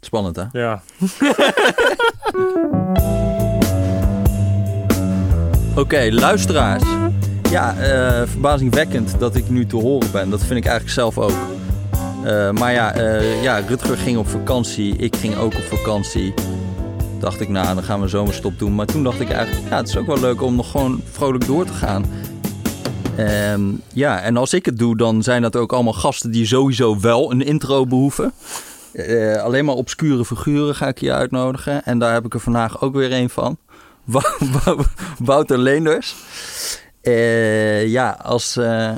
Spannend, hè? Ja. Oké, luisteraars. Ja, eh, verbazingwekkend dat ik nu te horen ben. Dat vind ik eigenlijk zelf ook. Eh, maar ja, eh, ja, Rutger ging op vakantie. Ik ging ook op vakantie. Dacht ik, nou, dan gaan we zomerstop doen. Maar toen dacht ik eigenlijk, ja, het is ook wel leuk om nog gewoon vrolijk door te gaan. Ehm, ja, en als ik het doe, dan zijn dat ook allemaal gasten die sowieso wel een intro behoeven. Eh, alleen maar obscure figuren ga ik je uitnodigen. En daar heb ik er vandaag ook weer een van. Wou- Wou- Wouter Leenders. Eh, ja, als, eh,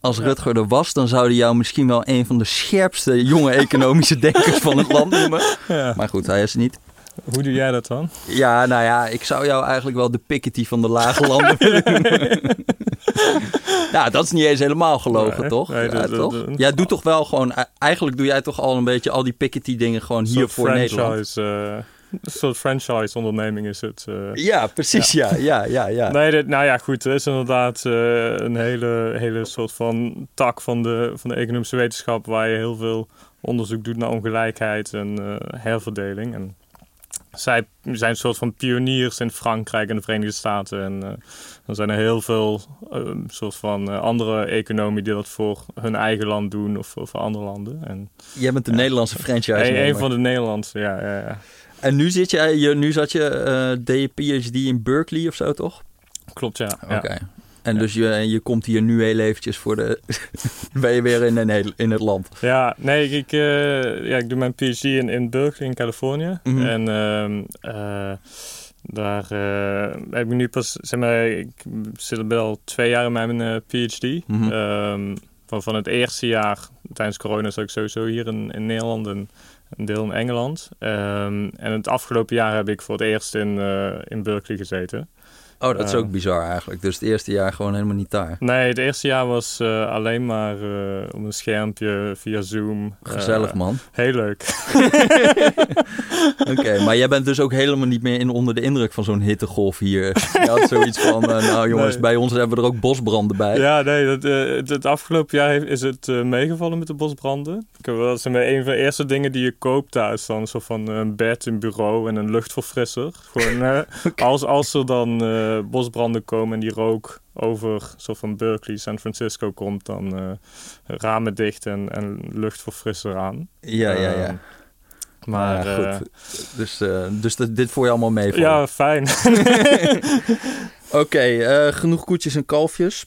als Rutger er was, dan zou hij jou misschien wel een van de scherpste jonge economische denkers van het land noemen. ja. Maar goed, hij is het niet. Hoe doe jij dat dan? Ja, nou ja, ik zou jou eigenlijk wel de Piketty van de lage landen willen noemen. nou, dat is niet eens helemaal gelogen, Nee, toch? nee, ja, dat- toch? dat- Jij doet toch wel gewoon... Eigenlijk doe jij toch al een beetje al die Piketty dingen gewoon hier voor Nederland. eh, een soort franchise-onderneming is het. eh. Ja, precies, ja, ja, ja, ja. Nee, dit, nou ja, goed. Er is inderdaad eh, een hele, hele soort van tak van de, van de economische wetenschap... waar je heel veel onderzoek doet naar ongelijkheid en herverdeling. En zij zijn een soort van pioniers in Frankrijk en de Verenigde Staten. En eh, dan zijn er heel veel eh, soort van eh, andere economen die dat voor hun eigen land doen of voor, voor andere landen. En Jij bent de Nederlandse franchise een, een van de Nederlandse, ja, ja, ja. En nu, zit je, nu zat je, je PhD in Berkeley of zo, toch? Klopt, ja. Oké. ja. En Ja. dus je, je komt hier nu heel eventjes voor de... ben je weer in, Neder- in het land. Ja, nee, ik, eh, ja, ik doe mijn PhD in, in Berkeley in Californië. Mhm. En ehm, eh, daar eh, heb ik nu pas, zeg maar, ik zit er al twee jaar in mijn PhD. Mhm. Ehm, van, van het eerste jaar, tijdens corona zat ik sowieso hier in, in Nederland en een deel in Engeland. Ehm, en het afgelopen jaar heb ik voor het eerst in, in Berkeley gezeten. Oh, dat is Eh. ook bizar eigenlijk. Dus het eerste jaar gewoon helemaal niet daar. Nee, het eerste jaar was eh, alleen maar eh, op een schermpje via Zoom. Gezellig, Eh, man. Heel leuk. Oké, maar jij bent dus ook helemaal niet meer in, onder de indruk van zo'n hittegolf hier. Je had zoiets van, eh, nou jongens, Nee. bij ons hebben we er ook bosbranden bij. Ja, nee, dat, eh, het, het afgelopen jaar is het eh, meegevallen met de bosbranden. Ik heb, wel- dat zijn een van de eerste dingen die je koopt thuis. Dan zo van een bed, een bureau en een luchtverfrisser. Gewoon, eh, als, als er dan eh, bosbranden komen en die rook over zo van Berkeley, San Francisco komt, dan eh, ramen dicht en, en luchtverfrisser aan. Ja, ja, ja. Ehm, maar ja, goed. Dus, eh, dus dat, dit voor je allemaal mee. ja, fijn. Oké, genoeg koetjes en kalfjes.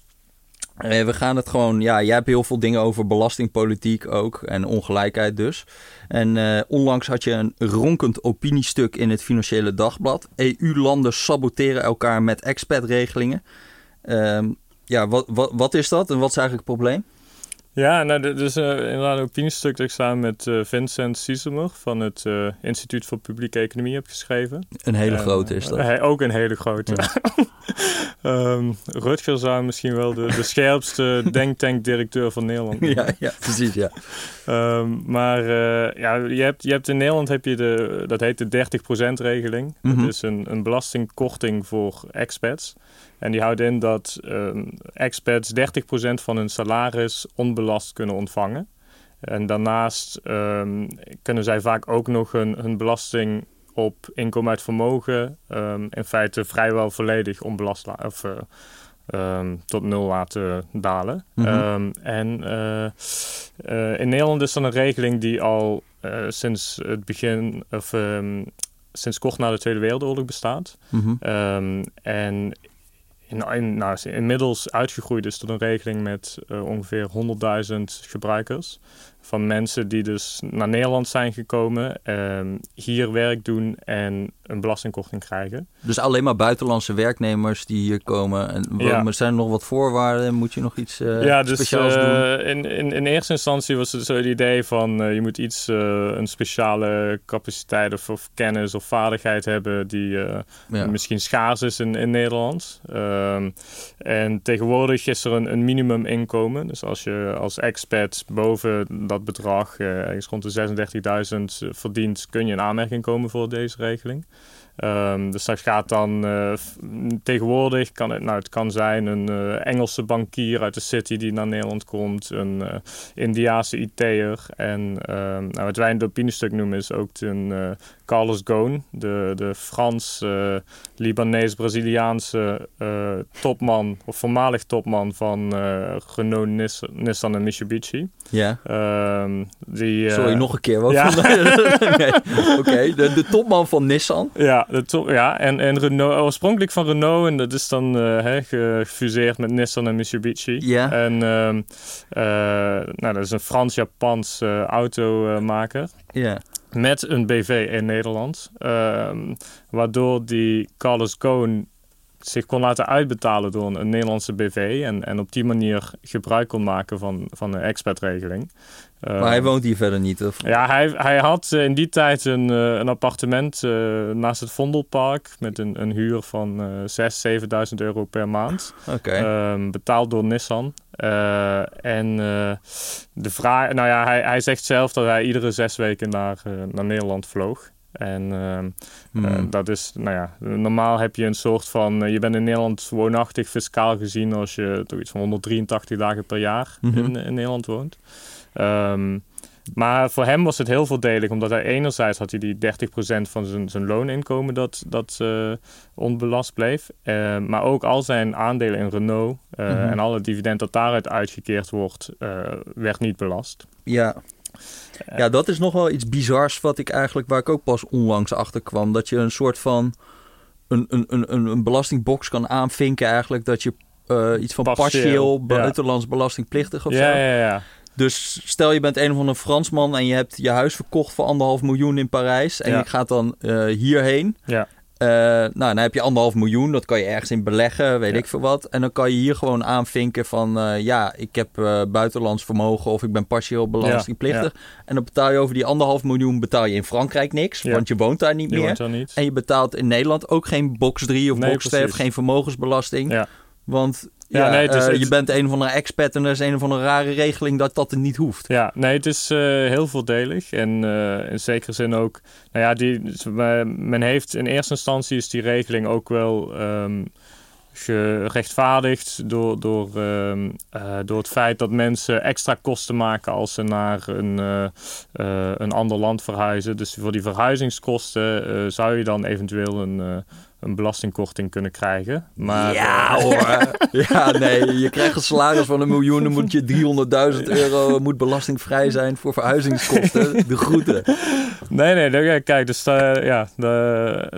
Eh, we gaan het gewoon, ja, jij hebt heel veel dingen over belastingpolitiek ook en ongelijkheid dus. En eh, onlangs had je een ronkend opiniestuk in het Financiële Dagblad. EU-landen saboteren elkaar met expatregelingen. Ehm ja, wat, wat, wat is dat en wat is eigenlijk het probleem? Ja, nou, dit is eh, inderdaad een opiniestuk dat ik samen met eh, Vincent Siesemer van het eh, Instituut voor Publieke Economie heb geschreven. Een hele grote is dat. hij- ook een hele grote. Ja. Ehm, Rutger zou misschien wel de, de scherpste denktank-directeur van Nederland. Ja, ja, precies, ja. Ehm, maar ja, je hebt, je hebt in Nederland heb je de, dat heet de 30%-regeling. Mhm. Dat is een, een belastingkorting voor expats. En die houdt in dat ehm, expats 30% van hun salaris onbelast kunnen ontvangen. En daarnaast ehm, kunnen zij vaak ook nog hun, hun belasting op inkomen uit vermogen ehm, in feite vrijwel volledig onbelast la- of, eh, tot nul laten dalen. Mhm. En eh, eh, in Nederland is er een regeling die al sinds het begin of sinds kort na de Tweede Wereldoorlog bestaat. Ehm, en in, in, nou, inmiddels uitgegroeid is tot een regeling met eh, ongeveer 100.000 gebruikers. Van mensen die dus naar Nederland zijn gekomen, ehm, hier werk doen en een belastingkorting krijgen. Dus alleen maar buitenlandse werknemers die hier komen. En Ja. zijn er nog wat voorwaarden? Moet je nog iets eh, ja, dus speciaals doen? eh, in, in, in eerste instantie was het zo het idee van eh, je moet iets, eh, een speciale capaciteit of, of kennis of vaardigheid hebben die Ja. misschien schaars is in, in Nederland. Ehm, en tegenwoordig is er een, een minimuminkomen. Dus als je als expat boven dat bedrag, eh, ergens rond de 36.000 verdient, kun je in aanmerking komen voor deze regeling. Ehm, dus dat gaat dan uh, tegenwoordig, kan het, nou, het kan zijn een Engelse bankier uit de city die naar Nederland komt, een uh, Indiaanse IT'er. En um, nou, wat wij in het opiniestuk noemen is ook een Carlos Ghosn, de, de Frans-Libanees-Braziliaanse topman, of voormalig topman van Renault, Nissan en Mitsubishi. Ja. Um, die, Sorry, nog een keer. Wat ja. de, de topman van Nissan. Ja, ja, en, en Renault, oorspronkelijk van Renault en dat is dan gefuseerd met Nissan en Mitsubishi. Ja. En uh, nou, dat is een Frans-Japans automaker. Ja. Met een BV in Nederland. Ehm, waardoor die Carlos Ghosn zich kon laten uitbetalen door een, Nederlandse BV. En, en op die manier gebruik kon maken van, van een expertregeling. Maar hij woont hier verder niet, of? Ja, hij, hij had in die tijd een, eh, een appartement uh, naast het Vondelpark... met een, een huur van uh, 6.000, 7.000 euro per maand. Oké. Um, betaald door Nissan. Uh, en de vraag... Nou ja, hij, hij zegt zelf dat hij iedere zes weken naar, naar Nederland vloog. En hmm. dat is, nou ja, normaal heb je een soort van, je bent in Nederland woonachtig fiscaal gezien als je toch iets van 183 dagen per jaar mm -hmm. in, in Nederland woont. Um, maar voor hem was het heel voordelig, omdat hij enerzijds had hij die 30% van zijn, zijn looninkomen dat, dat uh, onbelast bleef. Uh, maar ook al zijn aandelen in Renault uh, mm -hmm. en alle dividend dat daaruit uitgekeerd wordt, werd niet belast. Ja. ja, dat is nog wel iets bizars wat ik eigenlijk, waar ik ook pas onlangs achter kwam. Dat je een soort van een, een, een, een belastingbox kan aanvinken eigenlijk. Dat je iets van partieel, partieel buitenlands ja. belastingplichtig of ja, zo. Ja, ja, dus stel je bent een of andere Fransman en je hebt je huis verkocht voor anderhalf miljoen in Parijs. En je gaat dan uh, hierheen. Ja. Uh, nou, dan heb je anderhalf miljoen. Dat kan je ergens in beleggen, weet ik veel wat. En dan kan je hier gewoon aanvinken van... Uh, ja, ik heb buitenlands vermogen of ik ben partieel belastingplichtig. En dan betaal je over die anderhalf miljoen betaal je in Frankrijk niks. Want je woont daar niet je meer. Niet. En je betaalt in Nederland ook geen box 3 of nee, box 2 of geen vermogensbelasting. Ja. Want ja, nee, het is, uh, je bent een of andere expat en er is een of andere rare regeling dat dat er niet hoeft. Ja, nee, het is uh, heel voordelig. En uh, in zekere zin ook, nou ja, die, men heeft in eerste instantie is die regeling ook wel um, gerechtvaardigd door, door, um, door het feit dat mensen extra kosten maken als ze naar een, een ander land verhuizen. Dus voor die verhuizingskosten zou je dan eventueel een een belastingkorting kunnen krijgen. Maar, ja uh, hoor. ja, nee. Je krijgt een salaris van een miljoen. Dan moet je 300.000 euro moet belastingvrij zijn voor verhuizingskosten. De groeten. Nee, nee. Kijk, dus uh, ja,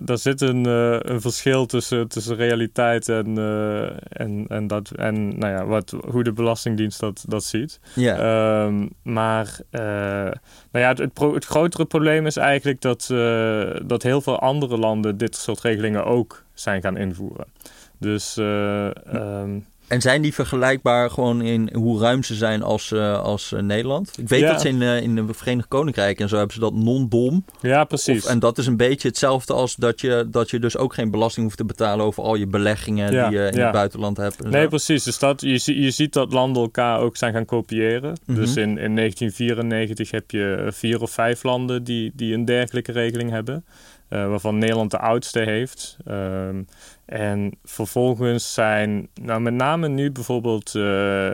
daar zit een, uh, een verschil tussen, tussen realiteit en, en, en, dat, en nou ja, wat, hoe de Belastingdienst dat, dat ziet. Ja. Um, maar nou ja, het, het, pro, het, grotere probleem is eigenlijk dat, dat heel veel andere landen dit soort regelingen ook zijn gaan invoeren. Dus. Uh, um, en zijn die vergelijkbaar gewoon in hoe ruim ze zijn als, uh, als uh, Nederland? Ik weet ja. dat ze in, uh, in het Verenigd Koninkrijk en zo hebben ze dat non-dom. Ja, precies. Of, en dat is een beetje hetzelfde als dat je, dat je dus ook geen belasting hoeft te betalen over al je beleggingen ja, die je in ja. het buitenland hebt. Nee, zo. precies. Dus dat, je, je ziet dat landen elkaar ook zijn gaan kopiëren. Mm -hmm. Dus in, in 1994 heb je vier of vijf landen die, die een dergelijke regeling hebben. Waarvan Nederland de oudste heeft. Um, en vervolgens zijn, nou met name nu bijvoorbeeld uh,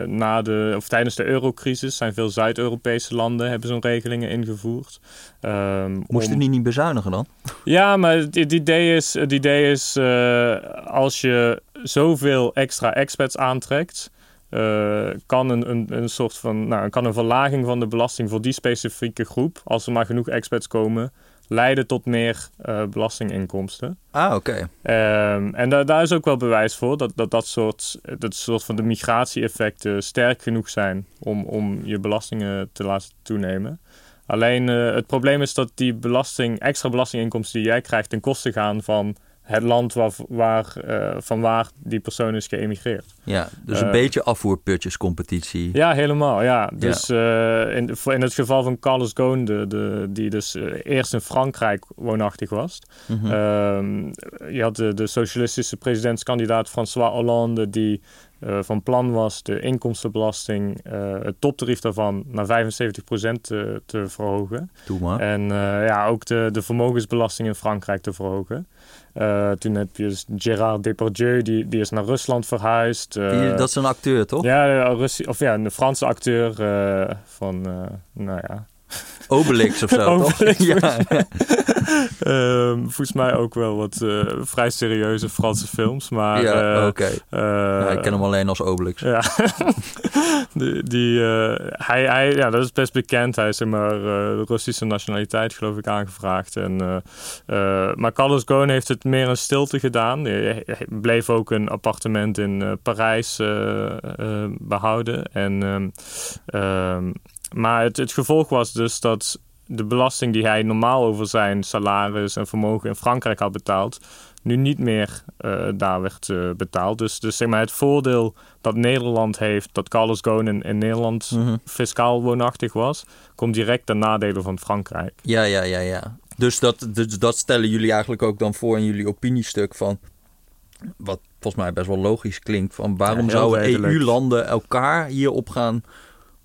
na de, of tijdens de eurocrisis, zijn veel Zuid-Europese landen hebben zo'n regelingen ingevoerd. Um, Moesten om... die niet bezuinigen dan? Ja, maar het, het idee is, het idee is uh, als je zoveel extra expats aantrekt, uh, kan een, een, een soort van, nou, kan een verlaging van de belasting voor die specifieke groep, als er maar genoeg expats komen, leiden tot meer uh, belastinginkomsten. Ah, oké. Okay. Um, en da daar is ook wel bewijs voor dat dat, dat, soort, dat soort van de migratie-effecten sterk genoeg zijn om, om je belastingen te laten toenemen. Alleen uh, het probleem is dat die belasting, extra belastinginkomsten die jij krijgt ten koste gaan van het land waar, waar, uh, van waar die persoon is geëmigreerd. Ja, dus een uh, beetje afvoerputjescompetitie. Ja, helemaal. Ja. Dus ja. Uh, in, in het geval van Carlos Ghosn, de, de, die dus eerst in Frankrijk woonachtig was. Mm -hmm. je had de, de socialistische presidentskandidaat François Hollande, die van plan was de inkomstenbelasting, het toptarief daarvan, naar 75% te, te verhogen. Doe maar. En ja, ook de, de vermogensbelasting in Frankrijk te verhogen. Toen heb je dus Gérard Depardieu, die, die is naar Rusland verhuisd. Die, dat is een acteur, toch? Ja, of ja, een Franse acteur van, nou ja, Obelix of zo, Obelix, toch? Ja. um, volgens mij ook wel wat uh, vrij serieuze Franse films. Maar, ja, uh, oké. Okay. Uh, ik ken hem alleen als Obelix. Ja. die, die hij, hij, ja, dat is best bekend. Hij is zeg maar de Russische nationaliteit, geloof ik, aangevraagd. En, maar Carlos Ghosn heeft het meer in stilte gedaan. Hij, hij bleef ook een appartement in Parijs behouden. En... Um, maar het, het gevolg was dus dat de belasting die hij normaal over zijn salaris en vermogen in Frankrijk had betaald, nu niet meer uh, daar werd uh, betaald. Dus, dus zeg maar het voordeel dat Nederland heeft, dat Carlos Ghosn in, in Nederland mm -hmm. fiscaal woonachtig was, komt direct ten nadele van Frankrijk. Ja, ja, ja, ja. Dus dat, dus dat stellen jullie eigenlijk ook dan voor in jullie opiniestuk van, wat volgens mij best wel logisch klinkt, van waarom ja, zouden EU-landen elkaar hierop gaan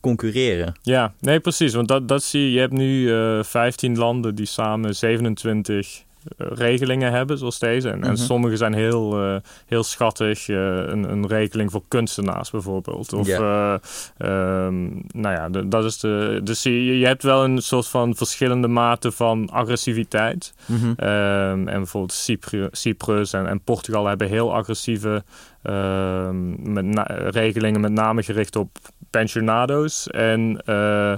concurreren. Ja, nee, precies. Want dat, dat zie je. Je hebt nu uh, eh, 15 landen die samen 27 uh, regelingen hebben, zoals deze. En, mm -hmm. en sommige zijn heel, uh, heel schattig. een, een regeling voor kunstenaars bijvoorbeeld. Of, yeah. um, nou ja, de, dat is de. Dus je, je hebt wel een soort van verschillende maten van agressiviteit. Mm -hmm. um, en bijvoorbeeld Cypru, Cyprus en, en Portugal hebben heel agressieve um, met regelingen, met name gericht op pensionado's en uh,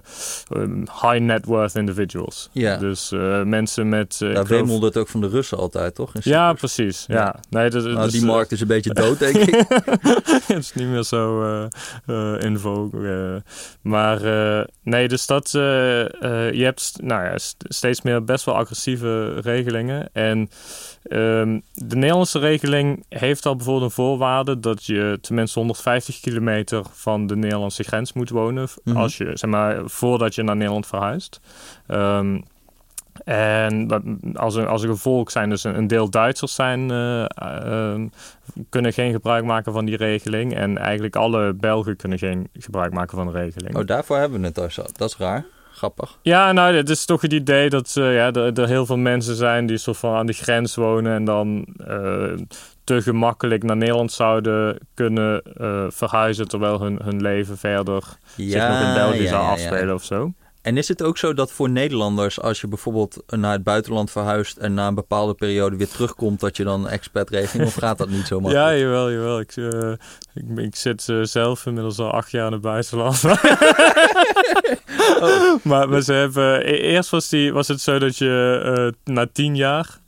high net worth individuals. Ja. Dus uh, mensen met... Uh, Daar wemelde het ook van de Russen altijd, toch? Ja, precies. Ja. ja. Nee, dus, nou, dus, die markt is een beetje dood, denk ik. het is niet meer zo in vogue. maar nee, dus dat... je hebt nou ja, steeds meer best wel agressieve regelingen. En um, de Nederlandse regeling heeft al bijvoorbeeld een voorwaarde... dat je tenminste 150 kilometer van de Nederlandse grens moet wonen. Mhm. als je, zeg maar, voordat je naar Nederland verhuist. Um, en dat, als, een, als een gevolg zijn dus een, deel Duitsers zijn, uh, uh, kunnen geen gebruik maken van die regeling. En eigenlijk alle Belgen kunnen geen gebruik maken van de regeling. Oh, daarvoor hebben we het dus. Dat is raar. Grappig. Ja, nou, het is toch het idee dat uh, ja, er, er, heel veel mensen zijn die soort van aan de grens wonen en dan te gemakkelijk naar Nederland zouden kunnen uh, verhuizen terwijl hun, hun leven verder ja, zich nog in België ja, zou ja, afspelen of zo. En is het ook zo dat voor Nederlanders, als je bijvoorbeeld naar het buitenland verhuist en na een bepaalde periode weer terugkomt, dat je dan expat regeling of gaat dat niet zo makkelijk? Ja, jawel, jawel. Ik, uh, ik, ik, zit uh, zelf inmiddels al acht jaar in het buitenland. oh. maar, maar, ze hebben, e-, eerst was, die, was het zo dat je uh, na tien jaar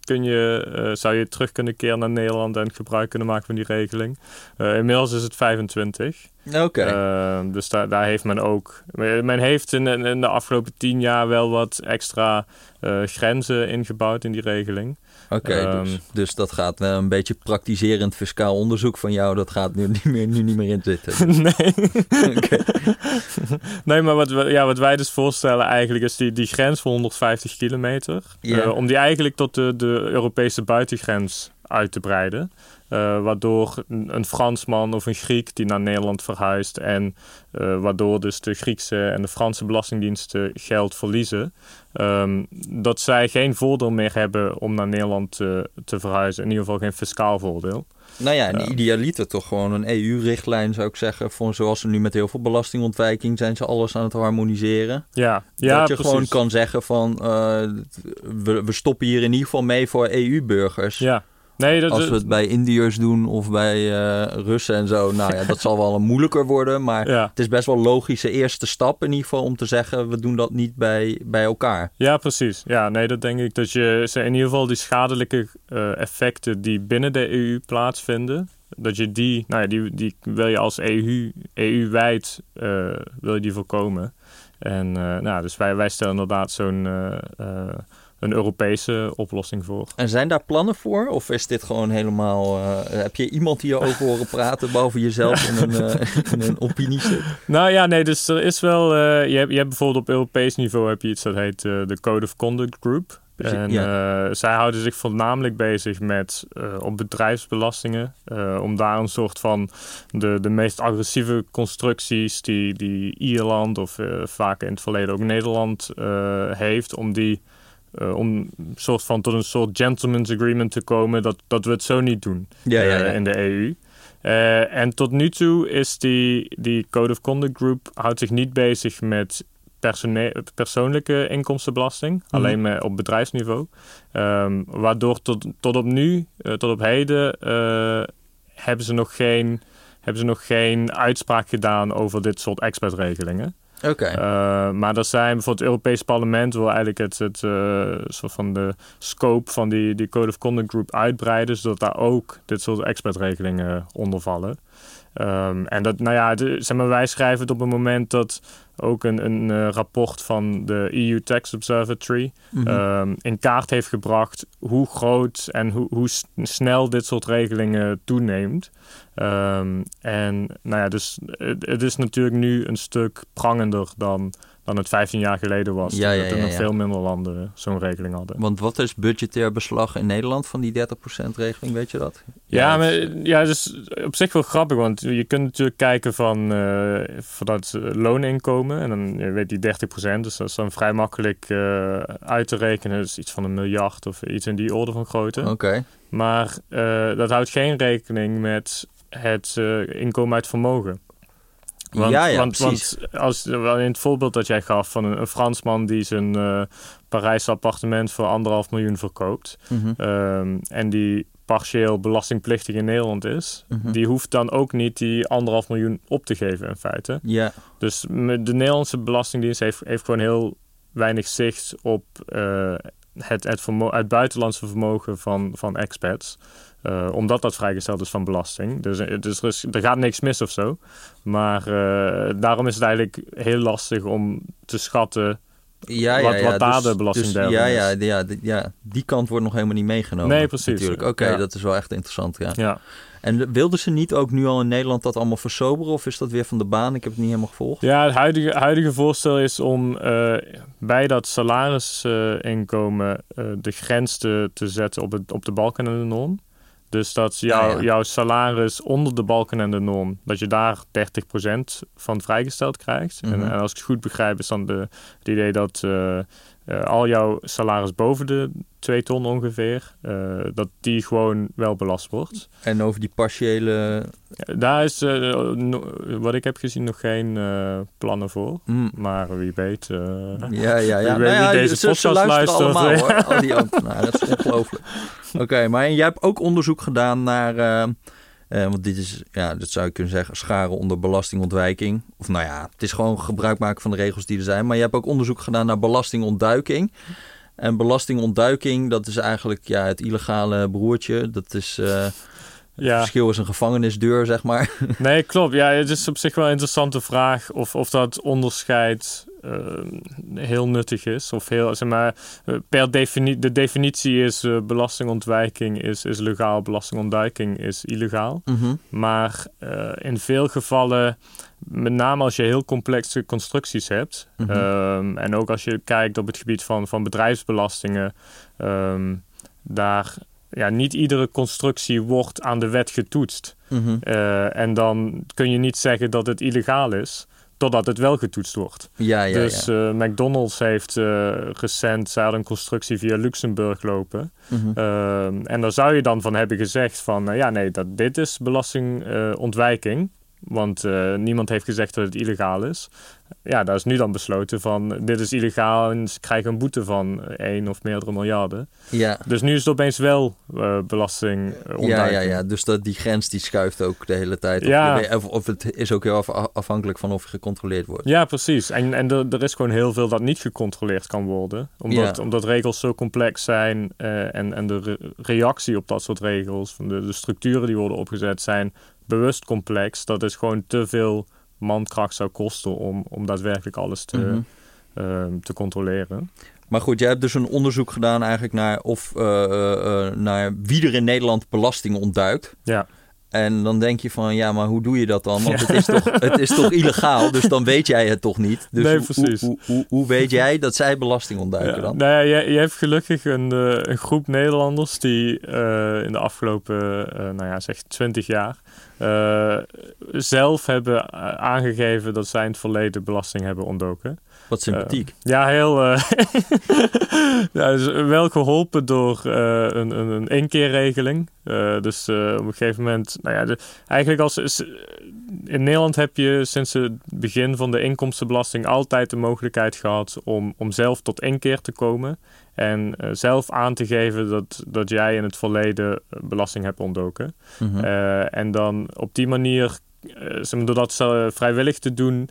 kun je, zou je terug kunnen keren naar Nederland en gebruik kunnen maken van die regeling. inmiddels is het 25. Oké. Uh, dus daar, daar heeft men ook. Men heeft in, in de afgelopen tien jaar wel wat extra uh, grenzen ingebouwd in die regeling. Oké, okay, um, dus, dus dat gaat wel een beetje praktiserend fiscaal onderzoek van jou. Dat gaat nu niet meer, nu niet meer in zitten. nee. okay. nee, maar wat, ja, wat wij dus voorstellen eigenlijk is die, die grens van 150 kilometer. Yeah. Uh, om die eigenlijk tot de, de Europese buitengrens uit te breiden. Uh, waardoor een Fransman of een Griek die naar Nederland verhuist en uh, waardoor dus de Griekse en de Franse belastingdiensten geld verliezen, um, dat zij geen voordeel meer hebben om naar Nederland te, te verhuizen. In ieder geval geen fiscaal voordeel. Nou ja, en idealiter toch gewoon een EU-richtlijn zou ik zeggen. Voor zoals ze nu met heel veel belastingontwijking zijn ze alles aan het harmoniseren. Ja, ja Dat je precies. gewoon kan zeggen van we, we stoppen hier in ieder geval mee voor EU-burgers. Ja. Nee, dat, Als we het bij Indiërs doen of bij uh, Russen en zo, nou ja, dat zal wel een moeilijker worden. Maar ja. het is best wel een logische eerste stap in ieder geval om te zeggen, we doen dat niet bij, bij elkaar. Ja, precies. Ja, nee, dat denk ik dat je in ieder geval die schadelijke uh, effecten die binnen de EU plaatsvinden, dat je die, nou ja, die, die wil je als EU, EU-wijd uh, wil je die voorkomen. En nou, dus wij, wij stellen inderdaad zo'n een Europese oplossing voor. En zijn daar plannen voor? Of is dit gewoon helemaal... Uh, heb je iemand hierover horen praten, behalve jezelf in een, uh, in een opiniestuk? Nou ja, nee, dus er is wel... Uh, je, hebt, je hebt bijvoorbeeld op Europees niveau heb je iets dat heet de Code of Conduct Group. En Ja. eh, zij houden zich voornamelijk bezig met eh, op bedrijfsbelastingen. eh, om daar een soort van de, de meest agressieve constructies die, die Ierland of eh, vaak in het verleden ook Nederland eh, heeft, om die eh, om een soort van tot een soort gentleman's agreement te komen dat, dat we het zo niet doen Ja, ja, eh, ja. in de EU. Eh, en tot nu toe is die, die Code of Conduct Group houdt zich niet bezig met persoonlijke inkomstenbelasting, Mhm. alleen maar op bedrijfsniveau. Ehm, waardoor tot, tot op nu, tot op heden, hebben, ze nog geen, hebben ze nog geen uitspraak gedaan over dit soort expertregelingen. Eh, maar er zijn bijvoorbeeld het Europees Parlement wil eigenlijk het, het eh, soort van de scope van die, die Code of Conduct Group uitbreiden, zodat daar ook dit soort expertregelingen onder vallen. Ehm, en dat, nou ja, de- zeg maar, wij schrijven het op een moment dat ook een, een eh, rapport van de EU Tax Observatory Mhm. ehm, in kaart heeft gebracht hoe groot en hoe, hoe snel dit soort regelingen toeneemt. Ehm, en nou ja, dus het, het is natuurlijk nu een stuk prangender dan, dan het 15 jaar geleden was. Ja, ja, dat er ja, nog veel minder landen zo'n regeling hadden. Want wat is budgetair beslag in Nederland van die 30% regeling, weet je dat? Ja, maar ja, dus op zich wel grappig, want je kunt natuurlijk kijken van, eh van dat looninkomen. En dan je weet die 30%, dus dat is dan vrij makkelijk eh, uit te rekenen. Dus iets van een miljard of iets in die orde van grootte. Oké. Maar eh, dat houdt geen rekening met het inkomen uit vermogen. Want, Ja, ja, want, want als, in het voorbeeld dat jij gaf van een, een Fransman die zijn Parijs appartement voor anderhalf miljoen verkoopt. Mhm. ehm, en die partieel belastingplichtig in Nederland is. Mhm. Die hoeft dan ook niet die anderhalf miljoen op te geven in feite. Ja, Dus de Nederlandse Belastingdienst heeft, heeft gewoon heel weinig zicht op eh, het, het buitenlandse vermogen van, van expats. Eh, omdat dat vrijgesteld is van belasting. Dus, eh, dus er, is, er gaat niks mis of zo. Maar eh, daarom is het eigenlijk heel lastig om te schatten. ja, ja. Wat- ja. wat daar Dus- de belastingdeel dus, ja, ja, ja, die- ja, die kant wordt nog helemaal niet meegenomen. Nee, precies. Natuurlijk. Oké, dat is wel echt interessant, ja. Ja. En wilden ze niet ook nu al in Nederland dat allemaal versoberen? Of is dat weer van de baan? Ik heb het niet helemaal gevolgd. Ja, het huidige, huidige voorstel is om bij dat salarisinkomen de grens te, te zetten op, het, op de balken en de norm. Dus dat jou, Ja, ja. jouw salaris onder de balken en de norm, dat je daar 30% van vrijgesteld krijgt. Mhm. en, en als ik het goed begrijp, is dan de, het idee dat eh, eh, al jouw salaris boven de 2 ton ongeveer, eh, dat die gewoon wel belast wordt. En over die partiële... Ja, Daar is, eh, no- wat ik heb gezien, nog geen plannen voor. Hmm. Maar wie weet. Ja, ja, ja. Wie Nou weet ja, wie deze ze, ze podcast luisteren luistert. allemaal hoor, al die ambtenaren. Het is ongelooflijk. Oké, maar en jij hebt ook onderzoek gedaan naar... eh, want dit is, ja, dat zou je kunnen zeggen, scharen onder belastingontwijking. Of nou ja, het is gewoon gebruik maken van de regels die er zijn. Maar je hebt ook onderzoek gedaan naar belastingontduiking. En belastingontduiking, dat is eigenlijk ja, het illegale broertje. Dat is... eh, het ja, verschil is een gevangenisdeur, zeg maar. nee, klopt. Ja, het is op zich wel een interessante vraag of, of dat onderscheid heel nuttig is. Of heel, zeg maar, eh, per definitie, de definitie is eh, belastingontwijking is, is legaal, belastingontduiking is illegaal. Maar eh, in veel gevallen, met name als je heel complexe constructies hebt, Mhm. ehm, en ook als je kijkt op het gebied van, van bedrijfsbelastingen, ehm, daar ja, niet iedere constructie wordt aan de wet getoetst. Mhm. Eh, en dan kun je niet zeggen dat het illegaal is, totdat het wel getoetst wordt. Ja, ja, dus ja. eh, McDonald's heeft eh, recent, hadden een constructie via Luxemburg lopen. Mhm. Ehm, en daar zou je dan van hebben gezegd van, eh, ja nee, dat, dit is belastingontwijking. Want eh, niemand heeft gezegd dat het illegaal is. Ja, daar is nu dan besloten van, dit is illegaal en ze krijgen een boete van één of meerdere miljarden. ja. Dus nu is het opeens wel eh belastingontwijking. Ja, ja, ja. Dus dat, die grens die schuift ook de hele tijd. Of, Ja. of, of het is ook heel af- afhankelijk van of je gecontroleerd wordt. Ja, precies. En, en er, er is gewoon heel veel dat niet gecontroleerd kan worden. Omdat, Ja. omdat regels zo complex zijn eh, en, en de re- reactie op dat soort regels, van de, de structuren die worden opgezet, zijn bewust complex. Dat is gewoon te veel mankracht zou kosten om, om daadwerkelijk alles te, Mhm. ehm, te controleren. Maar goed, jij hebt dus een onderzoek gedaan eigenlijk naar, of, eh, eh, eh, naar wie er in Nederland belasting ontduikt. Ja. En dan denk je van, ja, maar hoe doe je dat dan? Want het, is toch, het is toch illegaal, dus dan weet jij het toch niet? Dus Nee, hoe- precies. Hoe, hoe, hoe weet jij dat zij belasting ontduiken Ja, dan? nou ja, je, je hebt gelukkig een, eh, een groep Nederlanders die eh, in de afgelopen, eh, nou ja, zeg 20 jaar, zelf hebben aangegeven dat zij in het verleden belasting hebben ontdoken. Wat sympathiek. Ja, heel. ja, dus wel geholpen door een, een, een inkeerregeling. Eh, dus eh, op een gegeven moment, nou ja, de, eigenlijk als in Nederland heb je sinds het begin van de inkomstenbelasting altijd de mogelijkheid gehad om, om zelf tot inkeer te komen. En eh, zelf aan te geven dat, dat jij in het verleden belasting hebt ontdoken. Mhm. En dan op die manier, door dat vrijwillig te doen,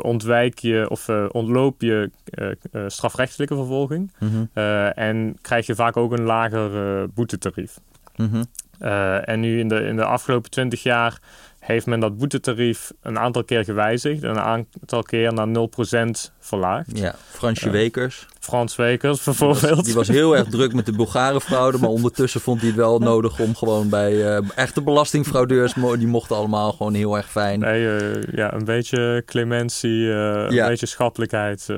ontwijk je of ontloop je strafrechtelijke vervolging. Mhm. En krijg je vaak ook een lager eh, Mhm. Eh, en nu in de, in de afgelopen 20 jaar heeft men dat boetetarief een aantal keer gewijzigd en een aantal keer naar 0% verlaagd. Ja, Fransje. Wekers. Frans Wekers Die was, bijvoorbeeld. die was heel erg druk met de Bulgarenfraude, maar ondertussen vond hij het wel nodig om gewoon bij eh, echte belastingfraudeurs, die mochten allemaal gewoon heel erg fijn. Nee, eh, ja, een beetje clementie, een beetje schappelijkheid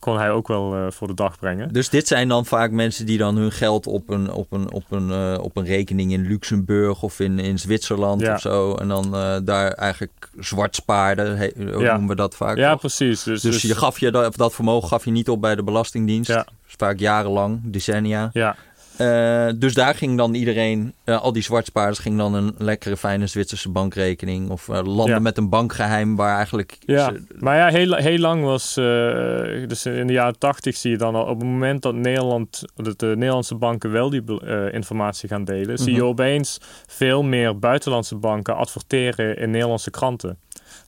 kon hij ook wel eh, voor de dag brengen. Dus dit zijn dan vaak mensen die dan hun geld op een, op een, op een, eh, op een rekening in Luxemburg of in, in Zwitserland Ja. of zo. En dan eh, daar eigenlijk zwart spaarden, he- hoe Ja. noemen we dat vaak. Ja, toch? precies. Dus, Dus je gaf je dat, dat vermogen gaf je niet op bij de Belastingdienst. Ja. Vaak jarenlang, decennia. Ja, Eh, dus daar ging dan iedereen, eh, al die zwartspaarders, ging dan een lekkere fijne Zwitserse bankrekening. Of eh, landen Ja. met een bankgeheim waar eigenlijk... ja. ze- maar ja, heel, heel lang was... dus in de jaren tachtig zie je dan al... op het moment dat Nederland, dat de Nederlandse banken wel die informatie gaan delen... zie je Mhm. opeens veel meer buitenlandse banken adverteren in Nederlandse kranten.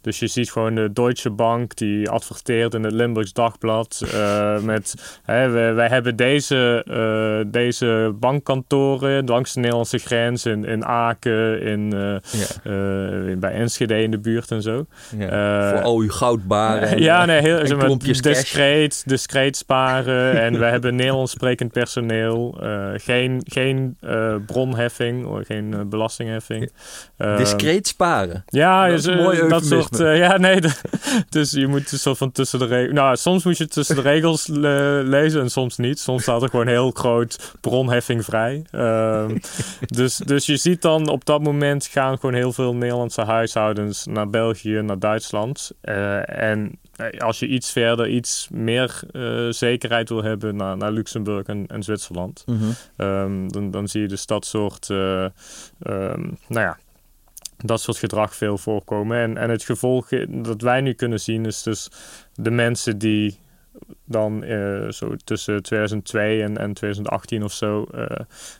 Dus je ziet gewoon de Deutsche Bank die adverteert in het Limburgs Dagblad eh, met hè, wij, wij hebben deze, eh, deze bankkantoren langs de Nederlandse grens in, in Aken, in, eh, ja, bij Enschede in de buurt en zo. ja. Voor al uw goudbaren. en, ja, nee, heel zeg maar, discreet, discreet sparen. en we hebben Nederlands sprekend personeel. geen geen bronheffing, of geen belastingheffing. Discreet sparen. ja, Dat is mooi dat soort. Eh, ja, nee. de- dus je moet een soort van tussen de regels. Nou, soms moet je tussen de regels le- lezen en soms niet. Soms staat er gewoon heel groot bronheffing vrij. Ehm, dus, dus je ziet dan op dat moment gaan gewoon heel veel Nederlandse huishoudens naar België, naar Duitsland. Eh, en eh, als je iets verder, iets meer zekerheid wil hebben naar, naar Luxemburg en, en Zwitserland. Mhm. Ehm, dan, dan zie je dus dat soort, eh, ehm, nou ja, dat soort gedrag veel voorkomen. En, en het gevolg dat wij nu kunnen zien is dus de mensen die dan eh, zo tussen 2002 en, en 2018 of zo eh,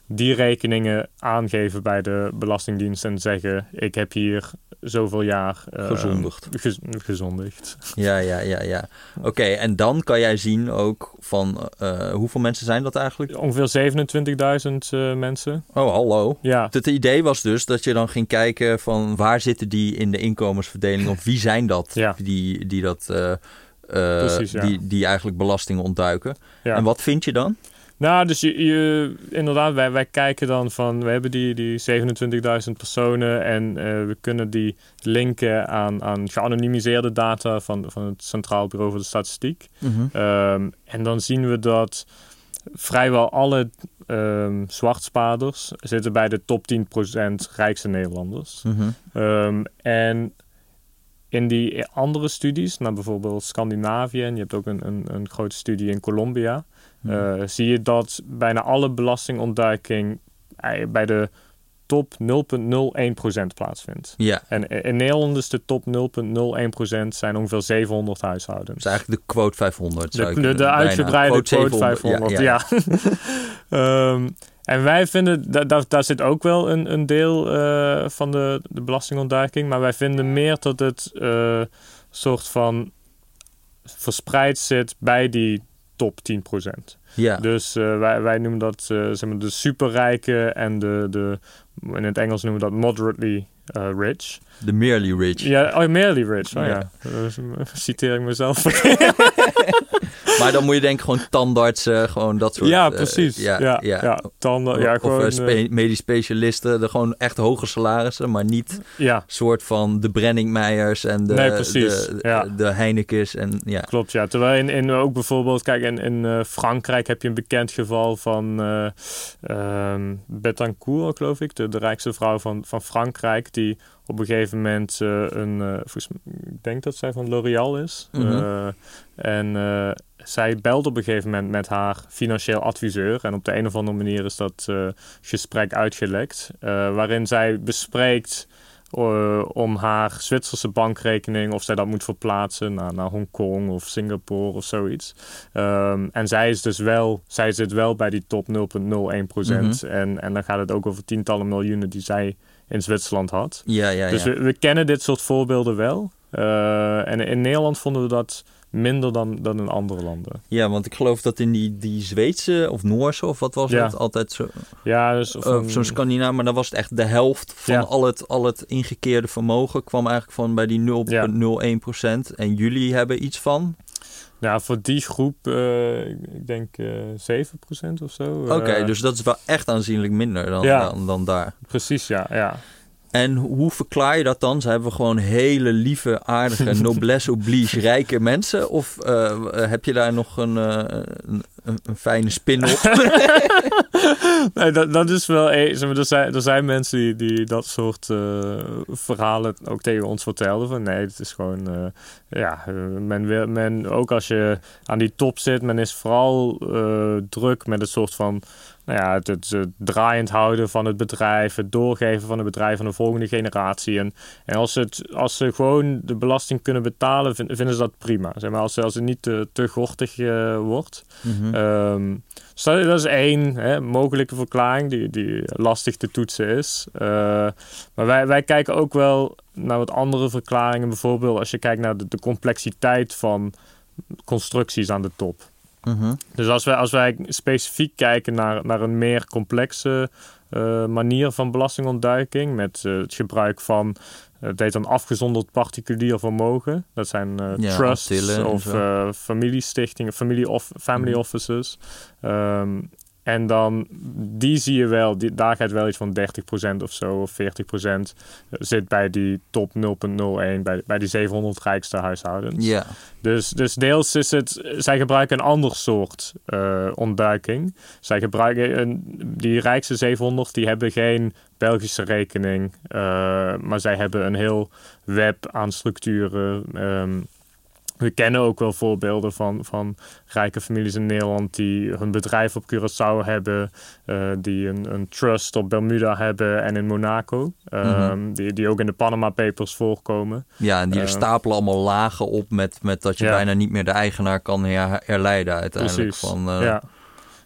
die rekeningen aangeven bij de Belastingdienst en zeggen ik heb hier zoveel jaar eh, Gezondigd. gez- gezondigd. Ja, ja, ja, ja. Oké, en dan kan jij zien ook van hoeveel mensen zijn dat eigenlijk? Ongeveer 27.000 eh, mensen. Oh, hallo. Ja, Het idee was dus dat je dan ging kijken van waar zitten die in de inkomensverdeling of wie zijn dat Ja. die, die dat Precies, ja. die, die eigenlijk belasting ontduiken. ja. En wat vind je dan? Nou, dus je, je, inderdaad, wij, wij kijken dan van, we hebben die, die 27.000 personen en eh, we kunnen die linken aan, aan geanonimiseerde data van, van het Centraal Bureau voor de Statistiek. Ehm, en dan zien we dat vrijwel alle ehm zwartspaarders zitten bij de top 10% rijkste Nederlanders. Mhm. Ehm, en in die andere studies, naar bijvoorbeeld Scandinavië, en je hebt ook een, een, een grote studie in Colombia, Mhm. eh, zie je dat bijna alle belastingontduiking eh, bij de top 0,01% plaatsvindt. Ja, En in Nederland is de top 0,01% zijn ongeveer 700 dat huishoudens. is eigenlijk de quote 500. zou De, de, uitgebreide quote 500, ja. Ehm, en wij vinden, da, da- daar zit ook wel een, een deel eh, van de, de belastingontduiking, maar wij vinden meer dat het eh soort van verspreid zit bij die top 10%. Ja, Dus eh, wij, wij noemen dat zeg maar de superrijke en de, de, in het Engels noemen we dat moderately rich. de merely rich. Ja, oh, merely rich. Oh, Ja. ja. Citeer ik mezelf. maar dan moet je denk ik gewoon tandartsen, gewoon dat soort... Ja, eh, precies. ja, ja, ja. tanden, ja, of gewoon... eh, spe- medisch specialisten, de gewoon echt hoge salarissen, maar niet ja, soort van de Brenningmeijers en de, Nee, precies, de, ja. de Heinekens en ja. klopt. Ja. Terwijl in, in ook bijvoorbeeld, kijk, in, in eh, Frankrijk heb je een bekend geval van eh ehm, Betancourt, geloof ik, de, de rijkste vrouw van, van Frankrijk, die op een gegeven moment eh, een, eh, ik denk dat zij van L'Oréal is. Mhm. Eh, en zij belt op een gegeven moment met haar financieel adviseur. En op de een of andere manier is dat gesprek uitgelekt. waarin zij bespreekt om haar Zwitserse bankrekening... of zij dat moet verplaatsen naar, naar Hongkong of Singapore of zoiets. Ehm, en zij is dus wel... Zij zit wel bij die top 0,01 Mhm. en, en dan gaat het ook over tientallen miljoenen die zij in Zwitserland had. Ja, ja, Dus ja. we, we kennen dit soort voorbeelden wel. Eh, en in Nederland vonden we dat minder dan, dan in andere landen. Ja, want ik geloof dat in die, die Zweedse of Noorse of wat was Ja. het altijd zo... Ja, dus of Of een- zo'n Scandinavisch, maar dan was het echt de helft van Ja. al, het, al het ingekeerde vermogen kwam eigenlijk van bij die 0,01%. En jullie hebben iets van? Ja, voor die groep, eh, ik denk eh 7% of zo. Oké, Eh, dus dat is wel echt aanzienlijk minder dan, Ja. dan, dan daar. Precies, ja. ja. En hoe verklaar je dat dan? Ze hebben gewoon hele lieve, aardige, noblesse oblige rijke mensen? Of heb je daar nog een, een, een, een fijne spin op? nee, dat, dat is wel... eh, zeg maar, er, zijn, er zijn mensen die, die dat soort eh, verhalen ook tegen ons vertelden. Van nee, het is gewoon... eh, ja, eh, men wil, men, ook als je aan die top zit, men is vooral eh, druk met het soort van... Nou ja, het, het, het draaiend houden van het bedrijf, het doorgeven van het bedrijf aan de volgende generatie. En, en als, het, als ze gewoon de belasting kunnen betalen, vin- vinden ze dat prima. Zeg maar, als, als het niet te, te gortig eh, wordt. Mhm. Ehm, dus dat, dat is één hè, mogelijke verklaring die, die lastig te toetsen is. Eh, maar wij, wij kijken ook wel naar wat andere verklaringen. Bijvoorbeeld als je kijkt naar de, de complexiteit van constructies aan de top. Mhm. Dus als wij, als wij specifiek kijken naar, naar een meer complexe eh, manier van belastingontduiking, met eh, het gebruik van, eh, het heet dan afgezonderd particulier vermogen. Dat zijn Ja, trusts of familiestichtingen, familie of, family Mhm. offices. Ehm, en dan, die zie je wel, die, daar gaat wel iets van 30% of zo, of 40% zit bij die top 0.01, bij, bij die 700 rijkste huishoudens. Ja, Dus, dus deels is het, zij gebruiken een ander soort eh, ontduiking. Zij gebruiken, een, die rijkste 700, die hebben geen Belgische rekening, eh, maar zij hebben een heel web aan structuren. Ehm, we kennen ook wel voorbeelden van, van rijke families in Nederland die hun bedrijf op Curaçao hebben, eh, die een, een trust op Bermuda hebben en in Monaco, ehm, die, die ook in de Panama Papers voorkomen. ja en die Eh. stapelen allemaal lagen op met, met dat je Ja. bijna niet meer de eigenaar kan her- herleiden uiteindelijk. Precies. Van, eh, ja.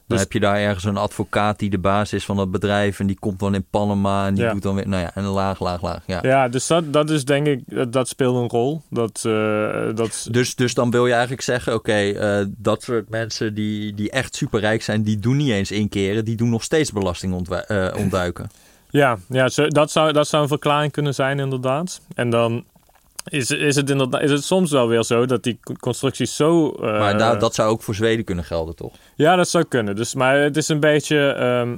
Dan Dus- heb je daar ergens een advocaat die de baas is van dat bedrijf en die komt dan in Panama en die Ja. doet dan weer, nou ja, en laag, laag, laag. Ja. Ja, dus dat, dat is denk ik, dat- dat speelt een rol. Dat, eh, dat, Dus, dus dan wil je eigenlijk zeggen, oké, eh, dat soort mensen die, die echt superrijk zijn, die doen niet eens inkeren, die doen nog steeds belasting eh, ontduiken. ja, ja dat, zou, dat zou een verklaring kunnen zijn inderdaad. En dan is, is, het inderdaad, is het soms wel weer zo dat die constructies zo... eh, maar daar- dat zou ook voor Zweden kunnen gelden, toch? Ja, dat zou kunnen. Dus, maar het is een beetje... ehm,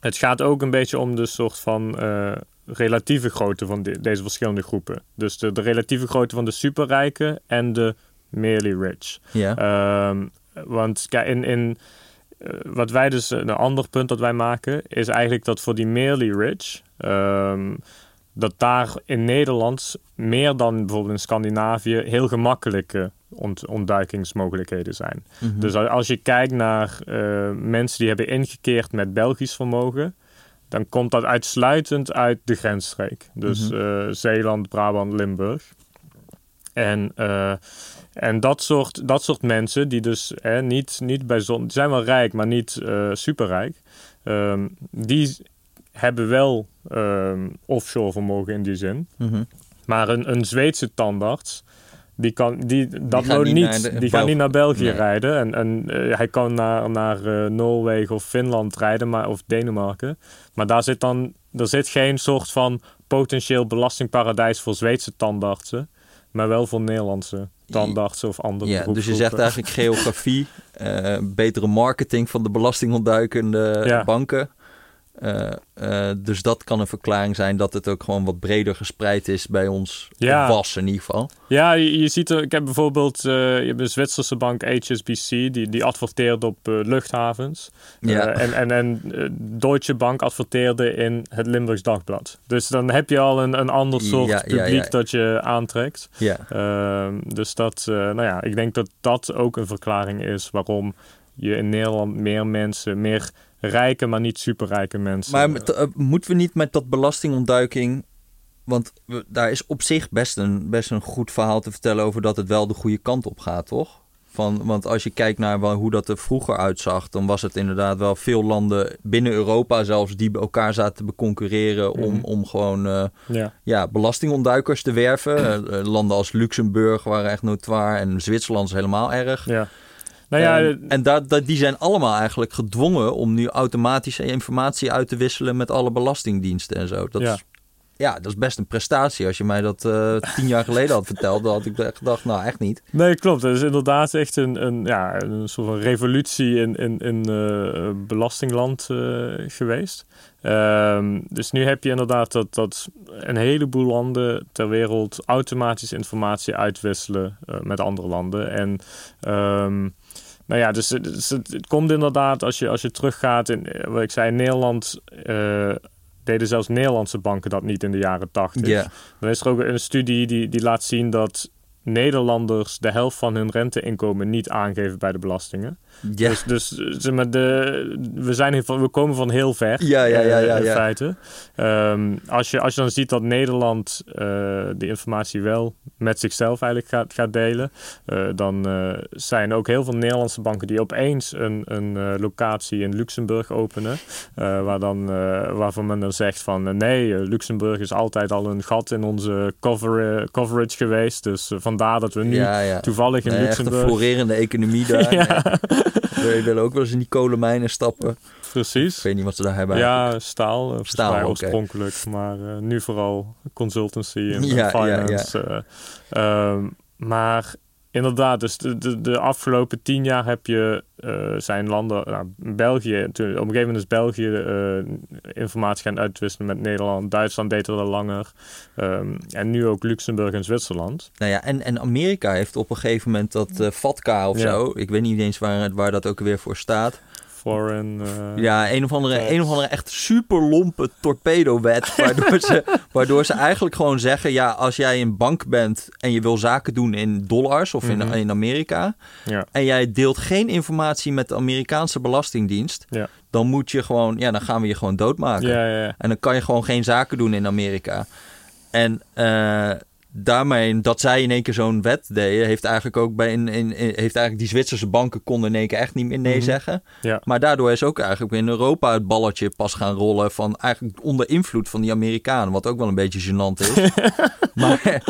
het gaat ook een beetje om de soort van... eh, relatieve grootte van de- deze verschillende groepen. Dus de, de relatieve grootte van de superrijken en de merely rich. Ja. Ehm, want kijk, in, in, eh, wat wij dus, een ander punt dat wij maken, is eigenlijk dat voor die merely rich, ehm, dat daar in Nederland meer dan bijvoorbeeld in Scandinavië heel gemakkelijke ont, ontduikingsmogelijkheden zijn. Mhm. Dus als- je kijkt naar eh, mensen die hebben ingekeerd met Belgisch vermogen, dan komt dat uitsluitend uit de grensstreek. Dus Mhm. eh, Zeeland, Brabant, Limburg. En, eh, en dat, soort, dat soort mensen, die dus niet, niet bij zon, zijn wel rijk, maar niet superrijk, ehm, die hebben wel ehm, offshore vermogen in die zin. Mhm. Maar een, een Zweedse tandarts, die, kan, die, dat nooit niet niet. naar de- die gaat niet naar België Nee. rijden. En, en eh, hij kan naar, naar eh, Noorwegen of Finland rijden, maar, of Denemarken. Maar daar zit dan er zit geen soort van potentieel belastingparadijs voor Zweedse tandartsen. Maar wel voor Nederlandse tandartsen of andere Ja, dus je zegt eigenlijk geografie, uh, betere marketing van de belastingontduikende Ja. banken. Eh, eh, dus dat kan een verklaring zijn dat het ook gewoon wat breder gespreid is bij ons Ja. was in ieder geval. Ja, je, je ziet er, ik heb bijvoorbeeld, eh, je hebt een Zwitserse bank HSBC, die, die adverteert op luchthavens. Ja. En en, en Deutsche Bank adverteerde in het Limburgs Dagblad. Dus dan heb je al een, een ander soort Ja, publiek dat je aantrekt. Ja. Ehm, dus dat, nou ja, ik denk dat dat ook een verklaring is waarom je in Nederland meer mensen, meer rijke, maar niet superrijke mensen. Maar eh, moeten we niet met dat belastingontduiking. Want we- daar is op zich best een, best een goed verhaal te vertellen over dat het wel de goede kant op gaat, toch? Van, want als je kijkt naar wel hoe dat er vroeger uitzag, dan was het inderdaad wel veel landen binnen Europa zelfs die elkaar zaten te beconcurreren om, Mhm. om gewoon eh, ja. ja, belastingontduikers te werven. Eh, landen als Luxemburg waren echt notoire en Zwitserland is helemaal erg. ja. Nou ja, en en daar, daar- die zijn allemaal eigenlijk gedwongen om nu automatische informatie uit te wisselen met alle belastingdiensten en zo. Dat, Ja. is, ja, dat is best een prestatie. Als je mij dat eh, tien jaar geleden had verteld, dan had ik gedacht, nou echt niet. Nee, klopt. Het is inderdaad echt een, een, ja, een soort van revolutie in, in, in eh, belastingland eh, geweest. Ehm, dus nu heb je inderdaad dat, dat een heleboel landen ter wereld automatisch informatie uitwisselen met andere landen. En ehm, nou ja, dus, het- dus het, het komt inderdaad als je, als je teruggaat in, eh, wat ik zei, in Nederland. eh, deden zelfs Nederlandse banken dat niet in de jaren tachtig. Ja, Dan is er ook een studie die, die laat zien dat Nederlanders de helft van hun renteinkomen niet aangeven bij de belastingen. Ja. Dus, dus zeg maar, de, we, zijn we komen van heel ver. Ja, ja, ja, eh, ja, in ja. feite. Ehm, als, je, als je dan ziet dat Nederland eh de informatie wel met zichzelf eigenlijk gaat, gaat delen, eh, dan eh, zijn ook heel veel Nederlandse banken die opeens een, een locatie in Luxemburg openen. waar dan, waarvan men dan zegt van nee, Luxemburg is altijd al een gat in onze cover, coverage geweest. Dus vandaar dat we nu ja, ja. toevallig in Nee, echt een Luxemburg. florerende economie daar. Ja. We willen ook wel eens in die kolenmijnen stappen. Ik Precies. weet niet wat ze daar hebben. Ja, staal, eh, Staal, oorspronkelijk, maar eh, nu vooral consultancy en, en Ja, ja, finance. eh. Ehm, maar inderdaad, dus de, de, de afgelopen tien jaar heb je eh, zijn landen, nou, België, toen, op een gegeven moment is België eh, informatie gaan uitwisselen met Nederland, Duitsland deed dat al langer, Ehm, en nu ook Luxemburg en Zwitserland. Nou ja, en, en Amerika heeft op een gegeven moment dat FATCA of Ja. zo. Ik weet niet eens waar, waar dat ook weer voor staat. Foreign. eh, Ja, een of andere, een of andere echt super lompe torpedo-wet. Waardoor ze, waardoor ze eigenlijk gewoon zeggen: ja, als jij een bank bent en je wil zaken doen in dollars of in, Mhm. in Amerika. Ja. en jij deelt geen informatie met de Amerikaanse Belastingdienst. Ja. dan moet je gewoon, ja, dan gaan we je gewoon doodmaken. Ja, ja, ja. En dan kan je gewoon geen zaken doen in Amerika. En eh, daarmee, dat zij in één keer zo'n wet deden, heeft eigenlijk ook bij in, in, in- heeft eigenlijk die Zwitserse banken konden in één keer echt niet meer nee Mhm. zeggen. Ja. Maar daardoor is ook eigenlijk in Europa het balletje pas gaan rollen van eigenlijk onder invloed van die Amerikanen, wat ook wel een beetje gênant is. maar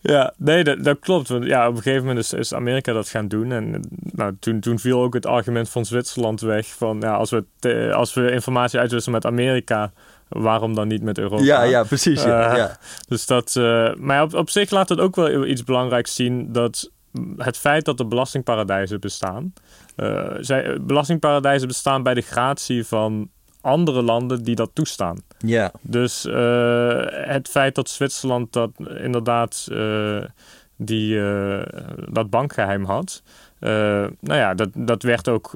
Ja, nee, dat, dat klopt. Want ja, op een gegeven moment is, is Amerika dat gaan doen. En nou, toen, toen viel ook het argument van Zwitserland weg. Van ja, als we, te- als we informatie uitwisselen met Amerika, waarom dan niet met Europa? ja, ja, precies. Ja, Eh, ja. Dus dat, eh, maar op, op zich laat het ook wel iets belangrijks zien dat het feit dat er belastingparadijzen bestaan. eh, zij, belastingparadijzen bestaan bij de gratie van andere landen die dat toestaan. ja. Dus het feit dat Zwitserland dat inderdaad die, dat bankgeheim had. nou ja, dat, dat werd ook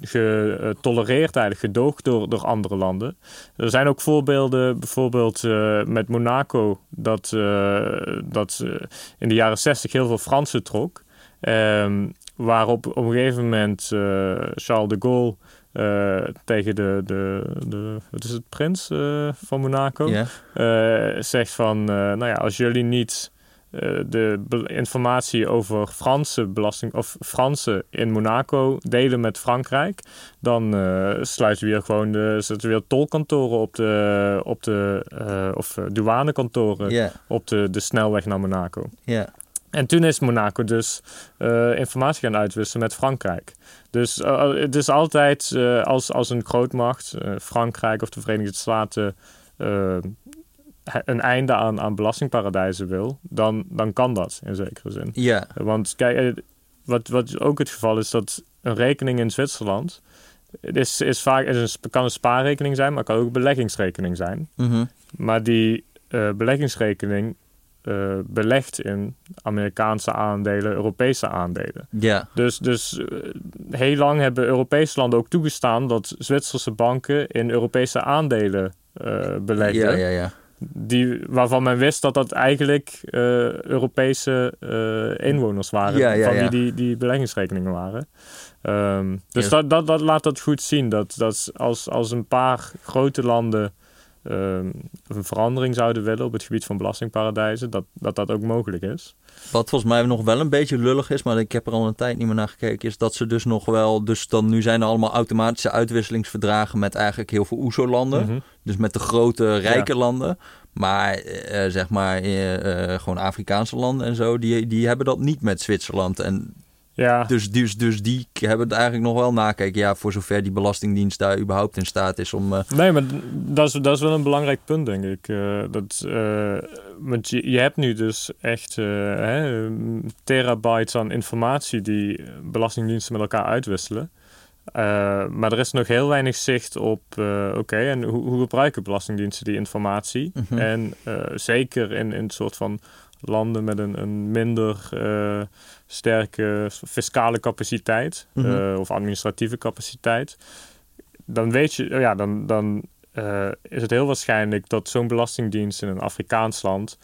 getolereerd, eigenlijk gedoogd door, door andere landen. Er zijn ook voorbeelden, bijvoorbeeld eh, met Monaco, dat, eh, dat eh, in de jaren 60 heel veel Fransen trok. Ehm, waarop op een gegeven moment eh, Charles de Gaulle eh, tegen de, de, de, wat is het, prins eh, van Monaco eh, zegt van, eh, nou ja, als jullie niet eh, de informatie over Franse belasting of Fransen in Monaco delen met Frankrijk, dan eh, sluiten we hier gewoon de, zetten we weer tolkantoren op de, op de eh, of douanekantoren op de, de snelweg naar Monaco. ja. En toen is Monaco dus informatie gaan uitwisselen met Frankrijk. Dus het is altijd als, als een grootmacht, Frankrijk of de Verenigde Staten, een einde aan, aan belastingparadijzen wil, dan, dan kan dat in zekere zin. Ja. Want kijk, eh, wat, wat ook het geval is, dat een rekening in Zwitserland het is, is vaak, is een, kan een spaarrekening zijn, maar kan ook een beleggingsrekening zijn. Mhm. Maar die uh, beleggingsrekening uh, belegt in Amerikaanse aandelen, Europese aandelen. Ja. Dus, dus uh, heel lang hebben Europese landen ook toegestaan dat Zwitserse banken in Europese aandelen beleggen. Ja, ja, ja. Die, waarvan men wist dat dat eigenlijk Europese inwoners waren, Ja, ja, van ja. wie die, die beleggingsrekeningen waren. Um, dus dat, dat, dat laat dat goed zien. Dat, dat als, als een paar grote landen een verandering zouden willen op het gebied van belastingparadijzen, dat dat, dat ook mogelijk is. Wat volgens mij nog wel een beetje lullig is, maar ik heb er al een tijd niet meer naar gekeken, is dat ze dus nog wel, dus dan nu zijn er allemaal automatische uitwisselingsverdragen met eigenlijk heel veel OESO-landen. Mhm. Dus met de grote, rijke landen. Maar eh, zeg maar, eh, eh, gewoon Afrikaanse landen en zo, die, die hebben dat niet met Zwitserland. En Ja, dus, dus, dus die hebben het eigenlijk nog wel nakijken. Ja, voor zover die Belastingdienst daar überhaupt in staat is om... eh, nee, maar dat is, dat is wel een belangrijk punt, denk ik. Eh, dat, eh, want je, je hebt nu dus echt hè, terabytes aan informatie die belastingdiensten met elkaar uitwisselen. Maar er is nog heel weinig zicht op, oké, en hoe, hoe gebruiken belastingdiensten die informatie? Mhm. En zeker in, in een soort van landen met een, een minder eh, sterke fiscale capaciteit Mhm. eh, of administratieve capaciteit, dan weet je, ja, dan, dan eh, is het heel waarschijnlijk dat zo'n belastingdienst in een Afrikaans land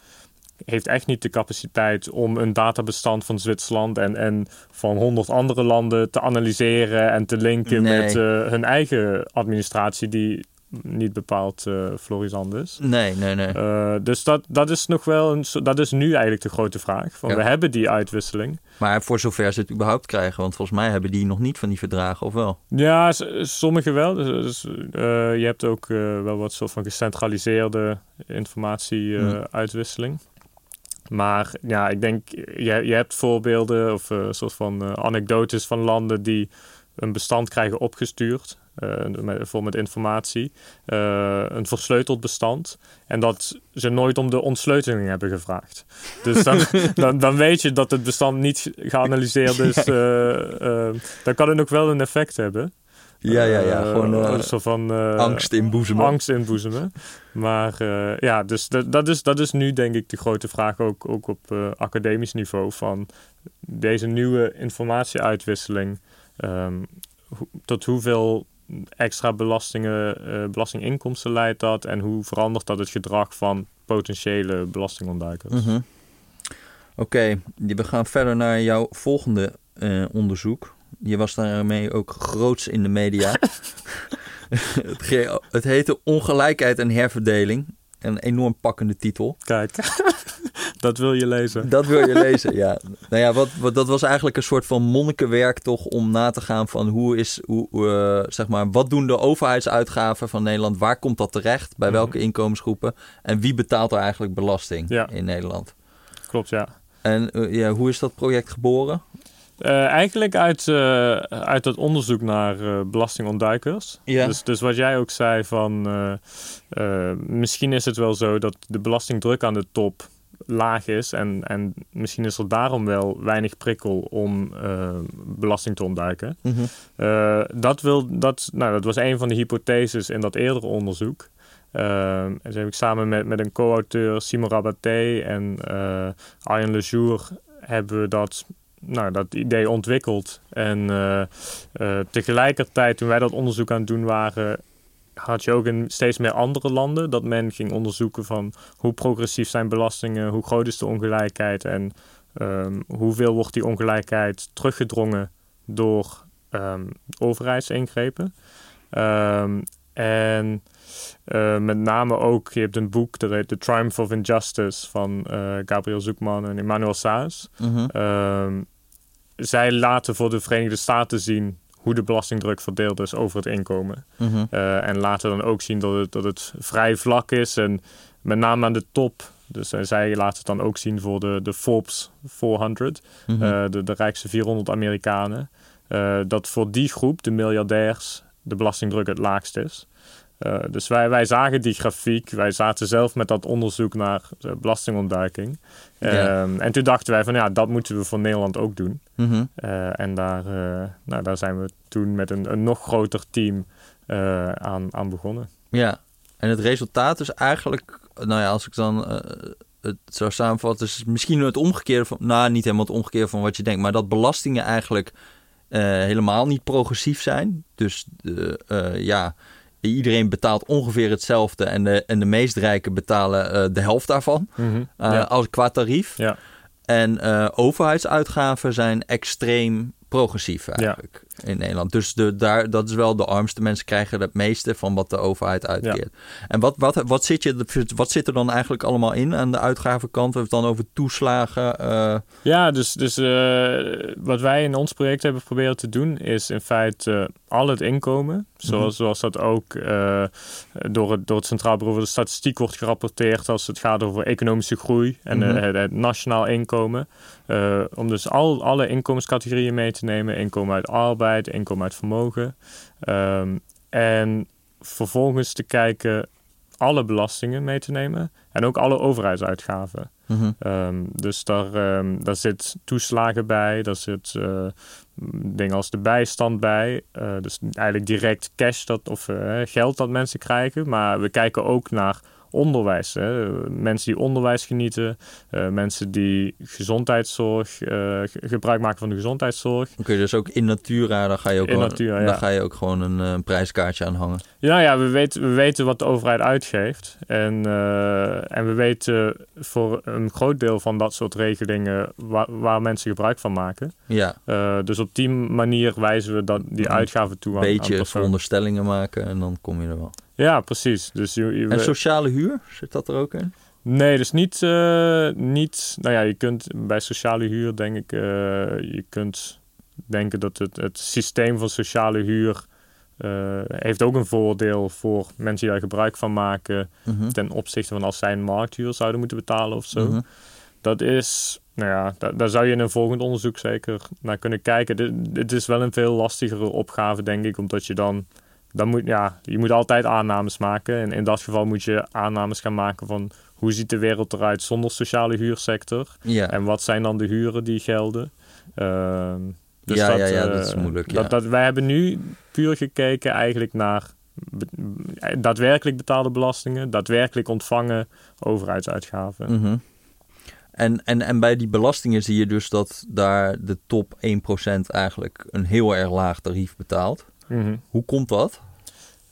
heeft echt niet de capaciteit om een databestand van Zwitserland en, en van honderd andere landen te analyseren en te linken Nee. met hun eigen administratie die niet bepaald eh florisant is. nee, nee, nee. Eh, dus dat, dat is nog wel een, dat is nu eigenlijk de grote vraag. Van, Ja. We hebben die uitwisseling. Maar voor zover ze het überhaupt krijgen, want volgens mij hebben die nog niet van die verdragen, of wel? Ja, sommige wel. Dus, dus, eh, je hebt ook wel wat soort van gecentraliseerde informatie-uitwisseling. maar ja, ik denk, je, je hebt voorbeelden of soort van anekdotes van landen die een bestand krijgen opgestuurd. Eh, met, vol met informatie. eh, een versleuteld bestand. En dat ze nooit om de ontsleuteling hebben gevraagd. Dus dan, dan, dan weet je dat het bestand niet geanalyseerd is. eh, dan kan het ook wel een effect hebben. Ja, ja, ja. Gewoon een soort van eh, angst inboezemen. angst inboezemen. Maar ja, dus dat, dat, is, dat is nu denk ik de grote vraag ook, ook op academisch niveau van deze nieuwe informatieuitwisseling. ehm, tot hoeveel extra belastingen, eh, belastinginkomsten leidt dat en hoe verandert dat het gedrag van potentiële belastingontduikers? Mhm. Oké, we gaan verder naar jouw volgende eh, onderzoek. Je was daarmee ook groots in de media. het, het heette Ongelijkheid en herverdeling. Een enorm pakkende titel. Kijk, dat wil je lezen. Dat wil je lezen, ja. Nou ja, wat, wat, dat was eigenlijk een soort van monnikenwerk toch om na te gaan van hoe is, hoe, eh, zeg maar, wat doen de overheidsuitgaven van Nederland? Waar komt dat terecht? Bij Mhm. welke inkomensgroepen? En wie betaalt er eigenlijk belasting Ja. in Nederland? Klopt, ja. En eh, ja, hoe is dat project geboren? Eh, eigenlijk uit, uit dat onderzoek naar belastingontduikers. Ja. Dus, dus wat jij ook zei van... misschien is het wel zo dat de belastingdruk aan de top laag is. En, en misschien is er daarom wel weinig prikkel om eh, belasting te ontduiken. Eh, dat, wil, dat, nou, dat was een van de hypotheses in dat eerdere onderzoek. Eh, en heb ik samen met, met een co-auteur, Simon Rabaté en Arjen Lejour, hebben we dat, nou, dat idee ontwikkeld. En tegelijkertijd, toen wij dat onderzoek aan het doen waren, had je ook in steeds meer andere landen dat men ging onderzoeken van hoe progressief zijn belastingen, hoe groot is de ongelijkheid en ehm, hoeveel wordt die ongelijkheid teruggedrongen door ehm, overheidsingrepen. Ehm, en eh, met name ook, je hebt een boek dat heet The Triumph of Injustice van eh, Gabriel Zoekman en Emmanuel Saez. Mhm. Zij laten voor de Verenigde Staten zien hoe de belastingdruk verdeeld is over het inkomen. Eh, en laten dan ook zien dat het, dat het vrij vlak is. En met name aan de top. Dus eh, zij laten het dan ook zien voor de, de Forbes 400. Mhm. eh, de, de rijkste 400 Amerikanen. dat voor die groep, de miljardairs, de belastingdruk het laagst is. Uh, dus wij, wij zagen die grafiek. Wij zaten zelf met dat onderzoek naar belastingontduiking. Ja. Um, en toen dachten wij van ja, dat moeten we voor Nederland ook doen. Mm -hmm. uh, en daar, uh, nou, daar zijn we toen met een, een nog groter team aan, aan begonnen. Ja, en het resultaat is eigenlijk, nou ja, als ik dan het zou samenvatten, is misschien het omgekeerde van, nou niet helemaal het omgekeerde van wat je denkt, maar dat belastingen eigenlijk helemaal niet progressief zijn. Dus ja iedereen betaalt ongeveer hetzelfde en de, en de meest rijken betalen uh, de helft daarvan mm -hmm. uh, ja. als qua tarief. Ja. En uh, overheidsuitgaven zijn extreem progressief eigenlijk in Nederland. Dus de, daar, dat is wel de armste mensen krijgen het meeste van wat de overheid uitkeert. En wat, wat, wat, zit je, wat zit er dan eigenlijk allemaal in aan de uitgavenkant? We hebben het dan over toeslagen. Uh... Ja, dus, dus uh, wat wij in ons project hebben proberen te doen is in feite al het inkomen, zoals, mm -hmm. zoals dat ook door, het, door het Centraal Bureau voor de Statistiek wordt gerapporteerd als het gaat over economische groei en mm -hmm. het, het, nationaal inkomen. Om dus al, alle inkomenscategorieën mee te nemen. Inkomen uit arbeid, inkomen uit vermogen. Um, en vervolgens te kijken alle belastingen mee te nemen. En ook alle overheidsuitgaven. Mm -hmm. um, dus daar, um, daar zit toeslagen bij. Daar zit uh, dingen als de bijstand bij. Uh, dus eigenlijk direct cash dat, of uh, geld dat mensen krijgen. Maar we kijken ook naar onderwijs. Hè. Mensen die onderwijs genieten, uh, mensen die gezondheidszorg, uh, gebruik maken van de gezondheidszorg. Oké, okay, dus ook in Natura, daar ga je ook, in gewoon, natura, ja. daar ga je ook gewoon een, een prijskaartje aan hangen. Ja, ja we, weten, we weten wat de overheid uitgeeft. En, uh, en we weten voor een groot deel van dat soort regelingen waar, waar mensen gebruik van maken. Ja. dus op die manier wijzen we dat, die uitgaven toe aan Een beetje aan veronderstellingen maken en dan kom je er wel. Ja, precies. Dus je, je, en sociale huur, zit dat er ook in? Nee, dus niet, uh, niet... Nou ja, je kunt bij sociale huur denk ik... Uh, je kunt denken dat het, het systeem van sociale huur... Uh, heeft ook een voordeel voor mensen die daar gebruik van maken... -hmm. ten opzichte van als zij een markthuur zouden moeten betalen of zo. -hmm. Dat is... Nou ja, daar, daar, zou je in een volgend onderzoek zeker naar kunnen kijken. Het is wel een veel lastigere opgave, denk ik, omdat je dan dan moet, ja, je moet altijd aannames maken. En in dat geval moet je aannames gaan maken van hoe ziet de wereld eruit zonder sociale huursector? Ja. En wat zijn dan de huren die gelden? Uh, dus ja, dat, ja, ja, dat is moeilijk. Dat, wij hebben nu puur gekeken eigenlijk naar daadwerkelijk betaalde belastingen, daadwerkelijk ontvangen overheidsuitgaven. Mm -hmm. En, en, en bij die belastingen zie je dus dat daar de top 1% eigenlijk een heel erg laag tarief betaalt. Mm -hmm. Hoe komt dat?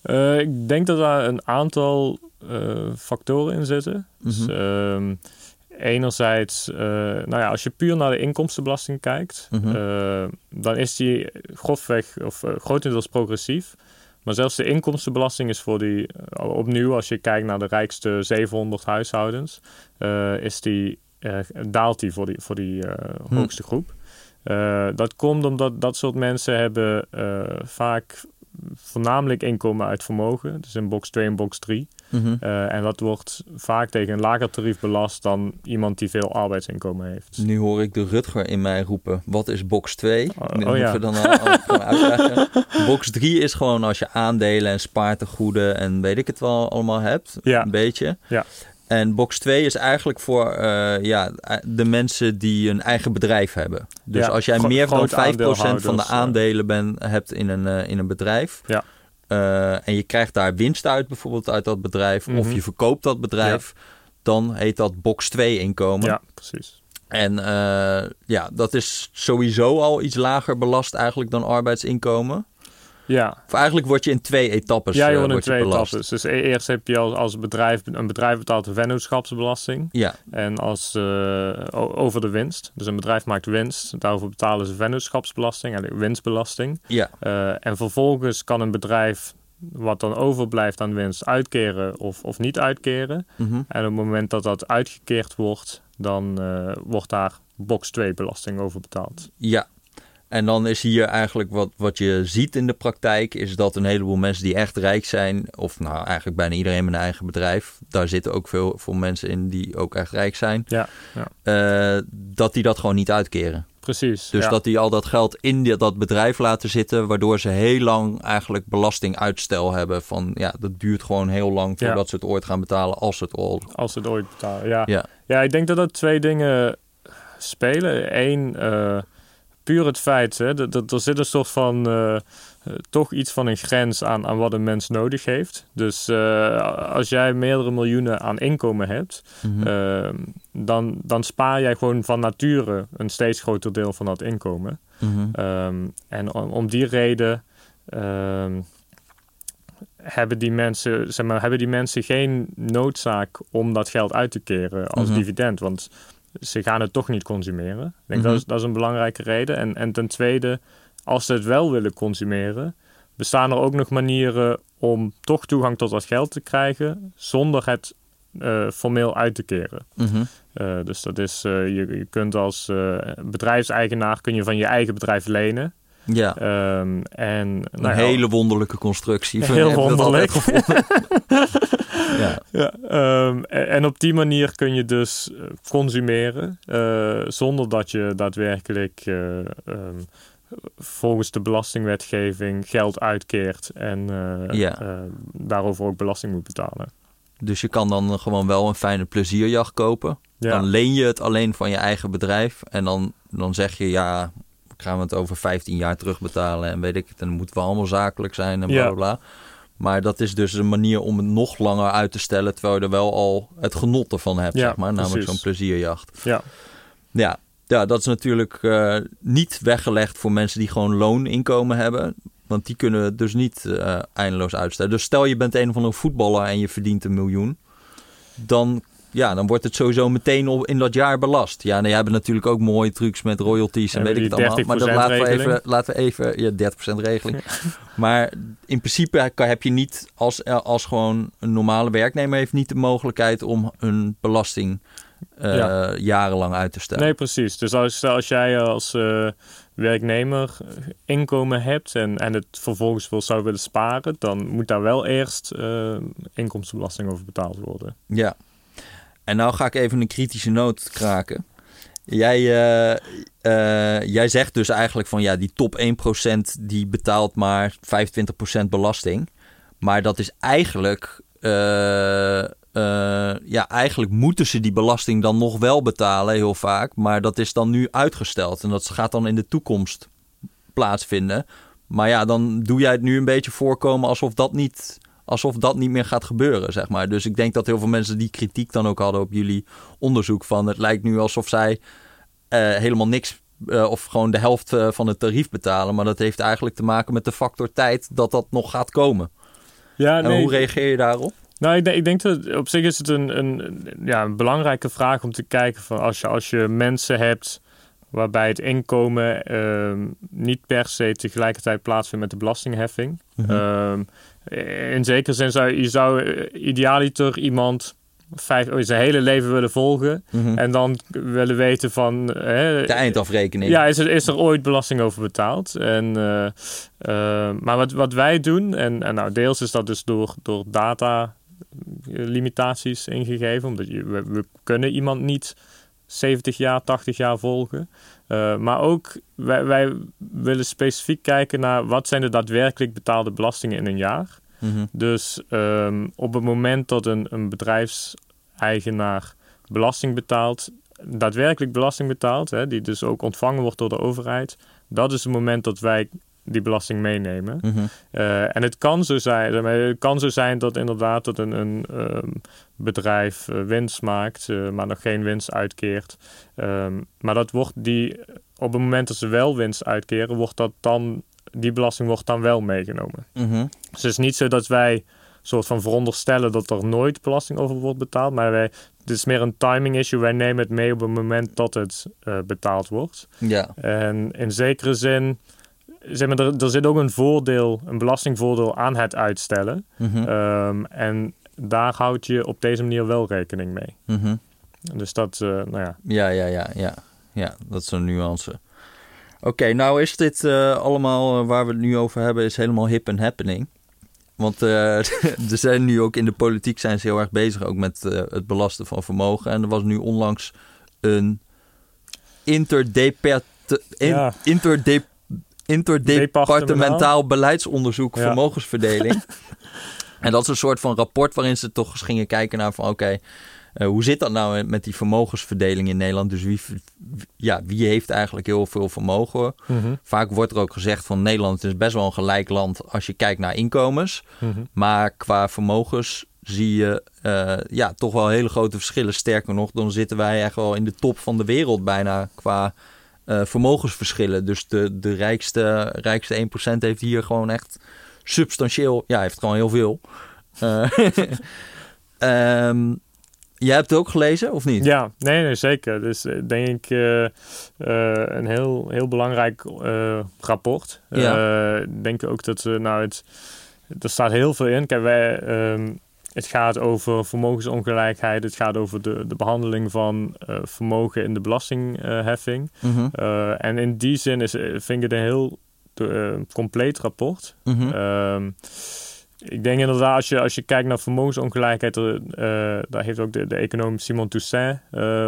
Uh, ik denk dat daar een aantal uh, factoren in zitten. Mm -hmm. dus, uh, enerzijds, uh, nou ja, als je puur naar de inkomstenbelasting kijkt, mm -hmm. dan is die grofweg of grotendeels progressief. Maar zelfs de inkomstenbelasting is voor die, opnieuw, als je kijkt naar de rijkste 700 huishoudens, is die, daalt die voor die, voor die hoogste groep. Uh, dat komt omdat dat soort mensen hebben uh, vaak voornamelijk inkomen uit vermogen. Dus in box 2 en box 3. Mm -hmm. uh, en dat wordt vaak tegen een lager tarief belast dan iemand die veel arbeidsinkomen heeft. Nu hoor ik de Rutger in mij roepen, wat is box 2? Oh, oh ja. we dan al, al uitleggen. box 3 is gewoon als je aandelen en spaartegoeden en weet ik het wel allemaal hebt. Ja. Een beetje. Ja. En box 2 is eigenlijk voor uh, ja, de mensen die een eigen bedrijf hebben. Dus ja, als jij meer dan 5% van de aandelen ben, hebt in een, uh, in een bedrijf. Ja. Uh, en je krijgt daar winst uit, bijvoorbeeld uit dat bedrijf. Mhm. Of je verkoopt dat bedrijf. Dan heet dat box 2 inkomen. Ja, precies. En ja, dat is sowieso al iets lager belast eigenlijk dan arbeidsinkomen. Ja. Of eigenlijk word je in twee etappes Ja, je uh, wordt in twee etappes. Dus eerst heb je als, als bedrijf, een bedrijf betaalt de vennootschapsbelasting. Ja, En als, uh, over de winst. Dus een bedrijf maakt winst. Daarover betalen ze vennootschapsbelasting, eigenlijk winstbelasting. ja, Uh, en vervolgens kan een bedrijf wat dan overblijft aan winst uitkeren of, of niet uitkeren. mhm. En op het moment dat dat uitgekeerd wordt, dan uh, wordt daar box 2 belasting over betaald. ja. En dan is hier eigenlijk wat, wat je ziet in de praktijk, is dat een heleboel mensen die echt rijk zijn, of nou eigenlijk bijna iedereen met een eigen bedrijf, daar zitten ook veel, veel mensen in die ook echt rijk zijn, Ja, ja. uh, dat die dat gewoon niet uitkeren. precies. Dus ja. dat die al dat geld in die- dat bedrijf laten zitten, waardoor ze heel lang eigenlijk belastinguitstel hebben. Van ja, dat duurt gewoon heel lang voordat ze het ooit gaan betalen, als ze het al. Als ze het ooit betalen, ja. Ja. Ja, ik denk dat er twee dingen spelen. Eén, eh, puur het feit, hè, dat, dat er zit een soort van, eh, eh, toch iets van een grens aan, aan wat een mens nodig heeft. Dus eh, als jij meerdere miljoenen aan inkomen hebt, Mhm. ehm, dan, dan spaar jij gewoon van nature een steeds groter deel van dat inkomen. Mhm. Ehm, en om, om die reden ehm, hebben, die mensen, zeg maar, hebben die mensen geen noodzaak om dat geld uit te keren als Mhm. dividend. Want ze gaan het toch niet consumeren. Ik denk Mhm. dat, is, dat is een belangrijke reden. En, en ten tweede, als ze het wel willen consumeren, bestaan er ook nog manieren om toch toegang tot dat geld te krijgen zonder het eh, formeel uit te keren. Mhm. Eh, dus dat is, eh, je, je kunt als bedrijfseigenaar kun je van je eigen bedrijf lenen. Ja, Ehm, en, een nou hele wonderlijke constructie. Heel wonderlijk. ja. Ja, ehm, en, en op die manier kun je dus eh, consumeren eh, zonder dat je daadwerkelijk eh, ehm, volgens de belastingwetgeving geld uitkeert en Ja. daarover ook belasting moet betalen. Dus je kan dan gewoon wel een fijne plezierjacht kopen. Ja, Dan leen je het alleen van je eigen bedrijf. En dan, dan zeg je, ja, gaan we het over 15 jaar terugbetalen. En weet ik het, en moeten we allemaal zakelijk zijn en bla bla bla. Maar dat is dus een manier om het nog langer uit te stellen. Terwijl je er wel al het genot ervan hebt, Ja, zeg maar. Namelijk precies. zo'n plezierjacht. ja, Ja, ja dat is natuurlijk eh, niet weggelegd voor mensen die gewoon looninkomen hebben. Want die kunnen het dus niet eh, eindeloos uitstellen. Dus stel je bent een of andere voetballer en je verdient een miljoen. Dan, ja, dan wordt het sowieso meteen op, in dat jaar belast. Ja, nou, jij hebt natuurlijk ook mooie trucs met royalties en weet ik het allemaal. Maar dat 30% laten we even, laten we even ja, 30% regeling. maar in principe heb je niet, als, als gewoon een normale werknemer heeft niet de mogelijkheid om een belasting eh, Ja. jarenlang uit te stellen. nee precies. Dus als, als jij als eh, werknemer inkomen hebt en, en het vervolgens wil, zou willen sparen, dan moet daar wel eerst eh, inkomstenbelasting over betaald worden. Ja. En nou ga ik even een kritische noot kraken. Jij, eh, eh, jij zegt dus eigenlijk van ja, die top 1% die betaalt maar 25% belasting. Maar dat is eigenlijk, eh, ja, eigenlijk moeten ze die belasting dan nog wel betalen heel vaak. Maar dat is dan nu uitgesteld en dat gaat dan in de toekomst plaatsvinden. Maar ja, dan doe jij het nu een beetje voorkomen alsof dat niet, alsof dat niet meer gaat gebeuren, zeg maar. Dus ik denk dat heel veel mensen die kritiek dan ook hadden op jullie onderzoek van... het lijkt nu alsof zij eh, helemaal niks eh, of gewoon de helft eh, van het tarief betalen. Maar dat heeft eigenlijk te maken met de factor tijd dat dat nog gaat komen. Ja, En hoe reageer je daarop? Nou, ik denk, ik denk dat op zich is het een, een, ja, een belangrijke vraag om te kijken van als je, als je mensen hebt waarbij het inkomen ehm, niet per se tegelijkertijd plaatsvindt met de belastingheffing. Mhm. Ehm, in zekere zin zou je zou eh, idealiter iemand vijf, oh, zijn hele leven willen volgen Mhm. en dan willen weten van... hè, De eindafrekening. ja, is er, is er ooit belasting over betaald? En, eh, eh, maar wat, wat wij doen, en, en nou, deels is dat dus door, door data limitaties ingegeven, omdat je, we, we kunnen iemand niet 70 jaar, 80 jaar volgen. Eh, maar ook wij, wij willen specifiek kijken naar wat zijn de daadwerkelijk betaalde belastingen in een jaar. Mhm. Dus ehm, op het moment dat een, een bedrijfseigenaar belasting betaalt, daadwerkelijk belasting betaalt, hè, die dus ook ontvangen wordt door de overheid, dat is het moment dat wij die belasting meenemen. Eh, en het kan zo zijn, het kan zo zijn dat inderdaad dat een, een ehm, bedrijf eh, winst maakt, eh, maar nog geen winst uitkeert. Ehm, maar dat wordt die, op het moment dat ze wel winst uitkeren, wordt dat dan, die belasting wordt dan wel meegenomen. Mhm. Dus het is niet zo dat wij soort van veronderstellen dat er nooit belasting over wordt betaald. Maar wij, het is meer een timing issue. Wij nemen het mee op het moment dat het betaald wordt. Ja. En in zekere zin, zeg maar, er, er zit ook een voordeel, een belastingvoordeel aan het uitstellen. Mhm. Ehm, en daar houd je op deze manier wel rekening mee. Mhm. Dus dat, eh, nou ja. Ja, ja, ja, ja. Ja, dat is een nuance. Oké, nou is dit eh, allemaal eh, waar we het nu over hebben, is helemaal hip en happening. Want eh, er zijn nu ook in de politiek zijn ze heel erg bezig ook met het belasten van vermogen. En er was nu onlangs een te- in- Ja. interde- interdepartementaal Departementaal. beleidsonderzoek Ja. vermogensverdeling. en dat is een soort van rapport waarin ze toch eens gingen kijken naar van oké, eh, hoe zit dat nou met die vermogensverdeling in Nederland? Dus wie, ja, wie heeft eigenlijk heel veel vermogen? Mhm, Vaak wordt er ook gezegd van Nederland is best wel een gelijk land als je kijkt naar inkomens. mhm. Maar qua vermogens zie je eh, ja, toch wel hele grote verschillen. Sterker nog, dan zitten wij echt wel in de top van de wereld bijna qua eh, vermogensverschillen. Dus de, de rijkste, rijkste 1% heeft hier gewoon echt substantieel, ja, heeft gewoon heel veel. Ehm, jij hebt het ook gelezen, of niet? Ja, nee, nee, zeker. Dus eh, denk ik eh, een heel, heel belangrijk rapport. Ja. Ik denk ook dat nou het... Er staat heel veel in. Kijk, wij, ehm, het gaat over vermogensongelijkheid. Het gaat over de, de behandeling van eh, vermogen in de belastingheffing. Mhm, Eh, en in die zin is, eh, vind ik het een heel compleet rapport. mhm. Ehm, ik denk inderdaad, als je, als je kijkt naar vermogensongelijkheid, daar heeft ook de, de econoom Simon Toussaint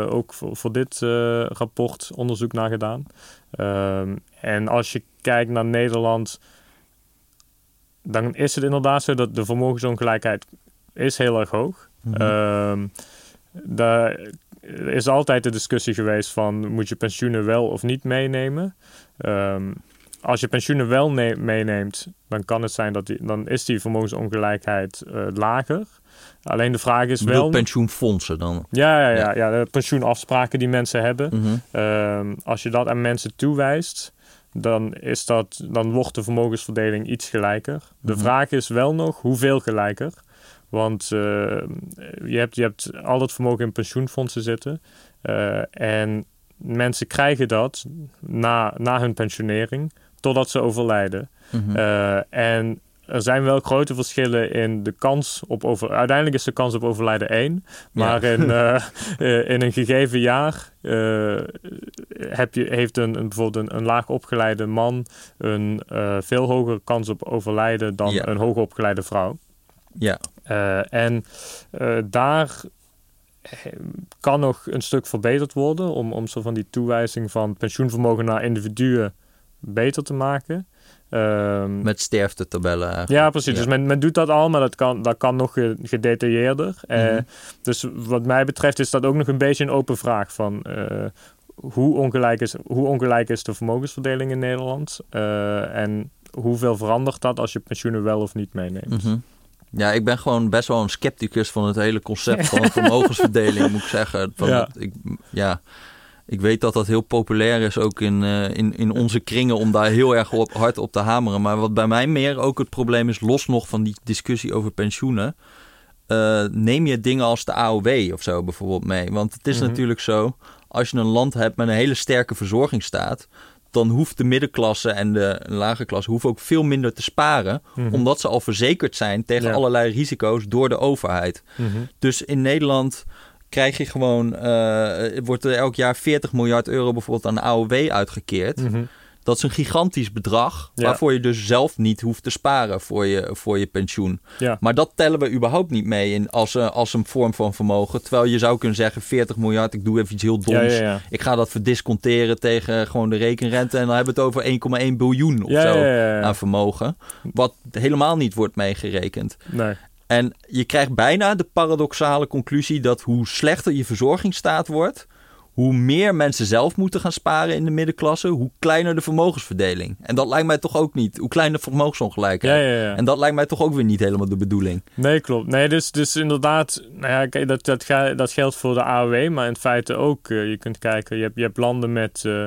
ook voor, voor dit rapport onderzoek naar gedaan. Ehm, en als je kijkt naar Nederland, dan is het inderdaad zo dat de vermogensongelijkheid is heel erg hoog. Ehm, daar is altijd de discussie geweest van moet je pensioenen wel of niet meenemen. Ehm, als je pensioenen wel ne- meeneemt, dan kan het zijn dat die, dan is die vermogensongelijkheid eh, lager. Alleen de vraag is wel. pensioenfondsen dan. Ja, ja, Ja. ja, ja, de pensioenafspraken die mensen hebben. Mhm. Ehm, als je dat aan mensen toewijst, dan, is dat, dan wordt de vermogensverdeling iets gelijker. De Mhm. vraag is wel nog hoeveel gelijker. Want eh, je, hebt, je hebt al dat vermogen in pensioenfondsen zitten. Eh, en mensen krijgen dat na, na hun pensionering, totdat ze overlijden. Mhm. Eh, en er zijn wel grote verschillen in de kans op over. Uiteindelijk is de kans op overlijden één. Maar Ja. in, in een gegeven jaar heb je, heeft een, een, bijvoorbeeld een, een laag opgeleide man een veel hogere kans op overlijden dan Ja. een hoog opgeleide vrouw. Ja. Eh, en eh, daar eh, kan nog een stuk verbeterd worden om, om zo van die toewijzing van pensioenvermogen naar individuen beter te maken. Ehm, Met sterftetabellen eigenlijk. ja, precies. Ja. Dus men, men doet dat al, maar dat kan, dat kan nog ge- gedetailleerder. Mhm. dus wat mij betreft is dat ook nog een beetje een open vraag van... hoe, ongelijk is, hoe ongelijk is de vermogensverdeling in Nederland? En hoeveel verandert dat als je pensioenen wel of niet meeneemt? Mhm. Ja, ik ben gewoon best wel een scepticus van het hele concept van vermogensverdeling, moet ik zeggen. Van Ja. dat ik, ja, ik weet dat dat heel populair is ook in, eh, in, in onze kringen om daar heel erg op, hard op te hameren. Maar wat bij mij meer ook het probleem is, los nog van die discussie over pensioenen, eh, neem je dingen als de AOW of zo bijvoorbeeld mee. Want het is Mhm. natuurlijk zo, als je een land hebt met een hele sterke verzorgingsstaat, dan hoeft de middenklasse en de lage klasse hoeven ook veel minder te sparen Mhm. omdat ze al verzekerd zijn tegen Ja. allerlei risico's door de overheid. Mhm. Dus in Nederland krijg je gewoon, eh, wordt er elk jaar 40 miljard euro bijvoorbeeld aan de AOW uitgekeerd. Mhm. Dat is een gigantisch bedrag, Ja. waarvoor je dus zelf niet hoeft te sparen voor je, voor je pensioen. Ja. Maar dat tellen we überhaupt niet mee in, als, een- als een vorm van vermogen. Terwijl je zou kunnen zeggen 40 miljard, ik doe even iets heel doms. Ja. Ik ga dat verdisconteren tegen gewoon de rekenrente en dan hebben we het over 1,1 biljoen of zo aan vermogen. Wat helemaal niet wordt meegerekend. Nee. En je krijgt bijna de paradoxale conclusie dat hoe slechter je verzorgingsstaat wordt, hoe meer mensen zelf moeten gaan sparen in de middenklasse, hoe kleiner de vermogensverdeling. En dat lijkt mij toch ook niet, hoe kleiner de vermogensongelijkheid. Ja, ja, ja. En dat lijkt mij toch ook weer niet helemaal de bedoeling. Nee, klopt. Nee, dus, dus inderdaad, nou ja, kijk, dat, dat, dat geldt voor de AOW, maar in feite ook, eh, je kunt kijken, je hebt, je hebt landen met, eh,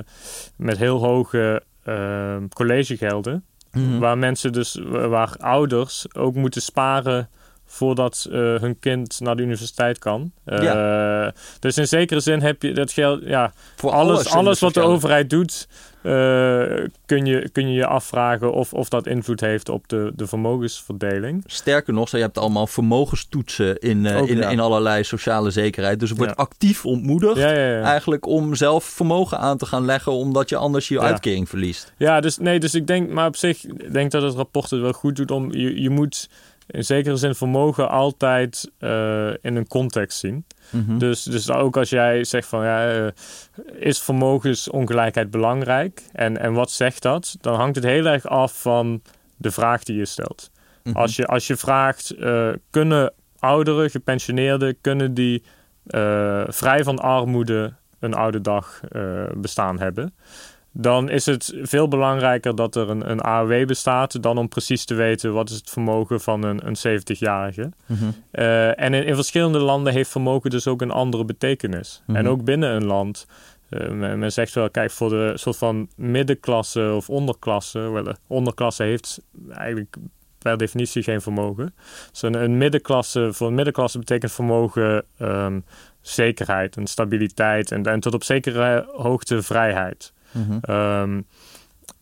met heel hoge eh, collegegelden, Mhm. waar mensen dus, waar ouders ook moeten sparen voordat eh, hun kind naar de universiteit kan. Eh, Dus in zekere zin heb je dat geld, ja, Voor alles, alles wat de overheid doet, eh, kun, je, kun je je afvragen of, of dat invloed heeft op de, de vermogensverdeling. Sterker nog, je hebt allemaal vermogenstoetsen in, Ook, in, ja. in allerlei sociale zekerheid. Dus er wordt Ja. actief ontmoedigd Ja, eigenlijk om zelf vermogen aan te gaan leggen, omdat je anders je uitkering verliest. Ja, dus nee, dus ik denk, maar op zich ik denk dat het rapport het wel goed doet om je, je moet in zekere zin vermogen altijd uh, in een context zien. Mhm. Dus, dus ook als jij zegt van ja, uh, is vermogensongelijkheid belangrijk? En, en wat zegt dat? Dan hangt het heel erg af van de vraag die je stelt. Mhm. Als, je, als je vraagt, uh, kunnen ouderen, gepensioneerden, kunnen die vrij van armoede een oude dag bestaan hebben? Dan is het veel belangrijker dat er een, een AOW bestaat dan om precies te weten wat is het vermogen van een, een 70-jarige. Mhm. Uh, en in, in, verschillende landen heeft vermogen dus ook een andere betekenis. Mhm. En ook binnen een land. Uh, men, men, zegt wel, kijk, voor de soort van middenklasse of onderklasse. Wel, de onderklasse heeft eigenlijk per definitie geen vermogen. Dus een, een middenklasse, voor een middenklasse betekent vermogen um, zekerheid en stabiliteit en, en tot op zekere hoogte vrijheid. Mhm. Um,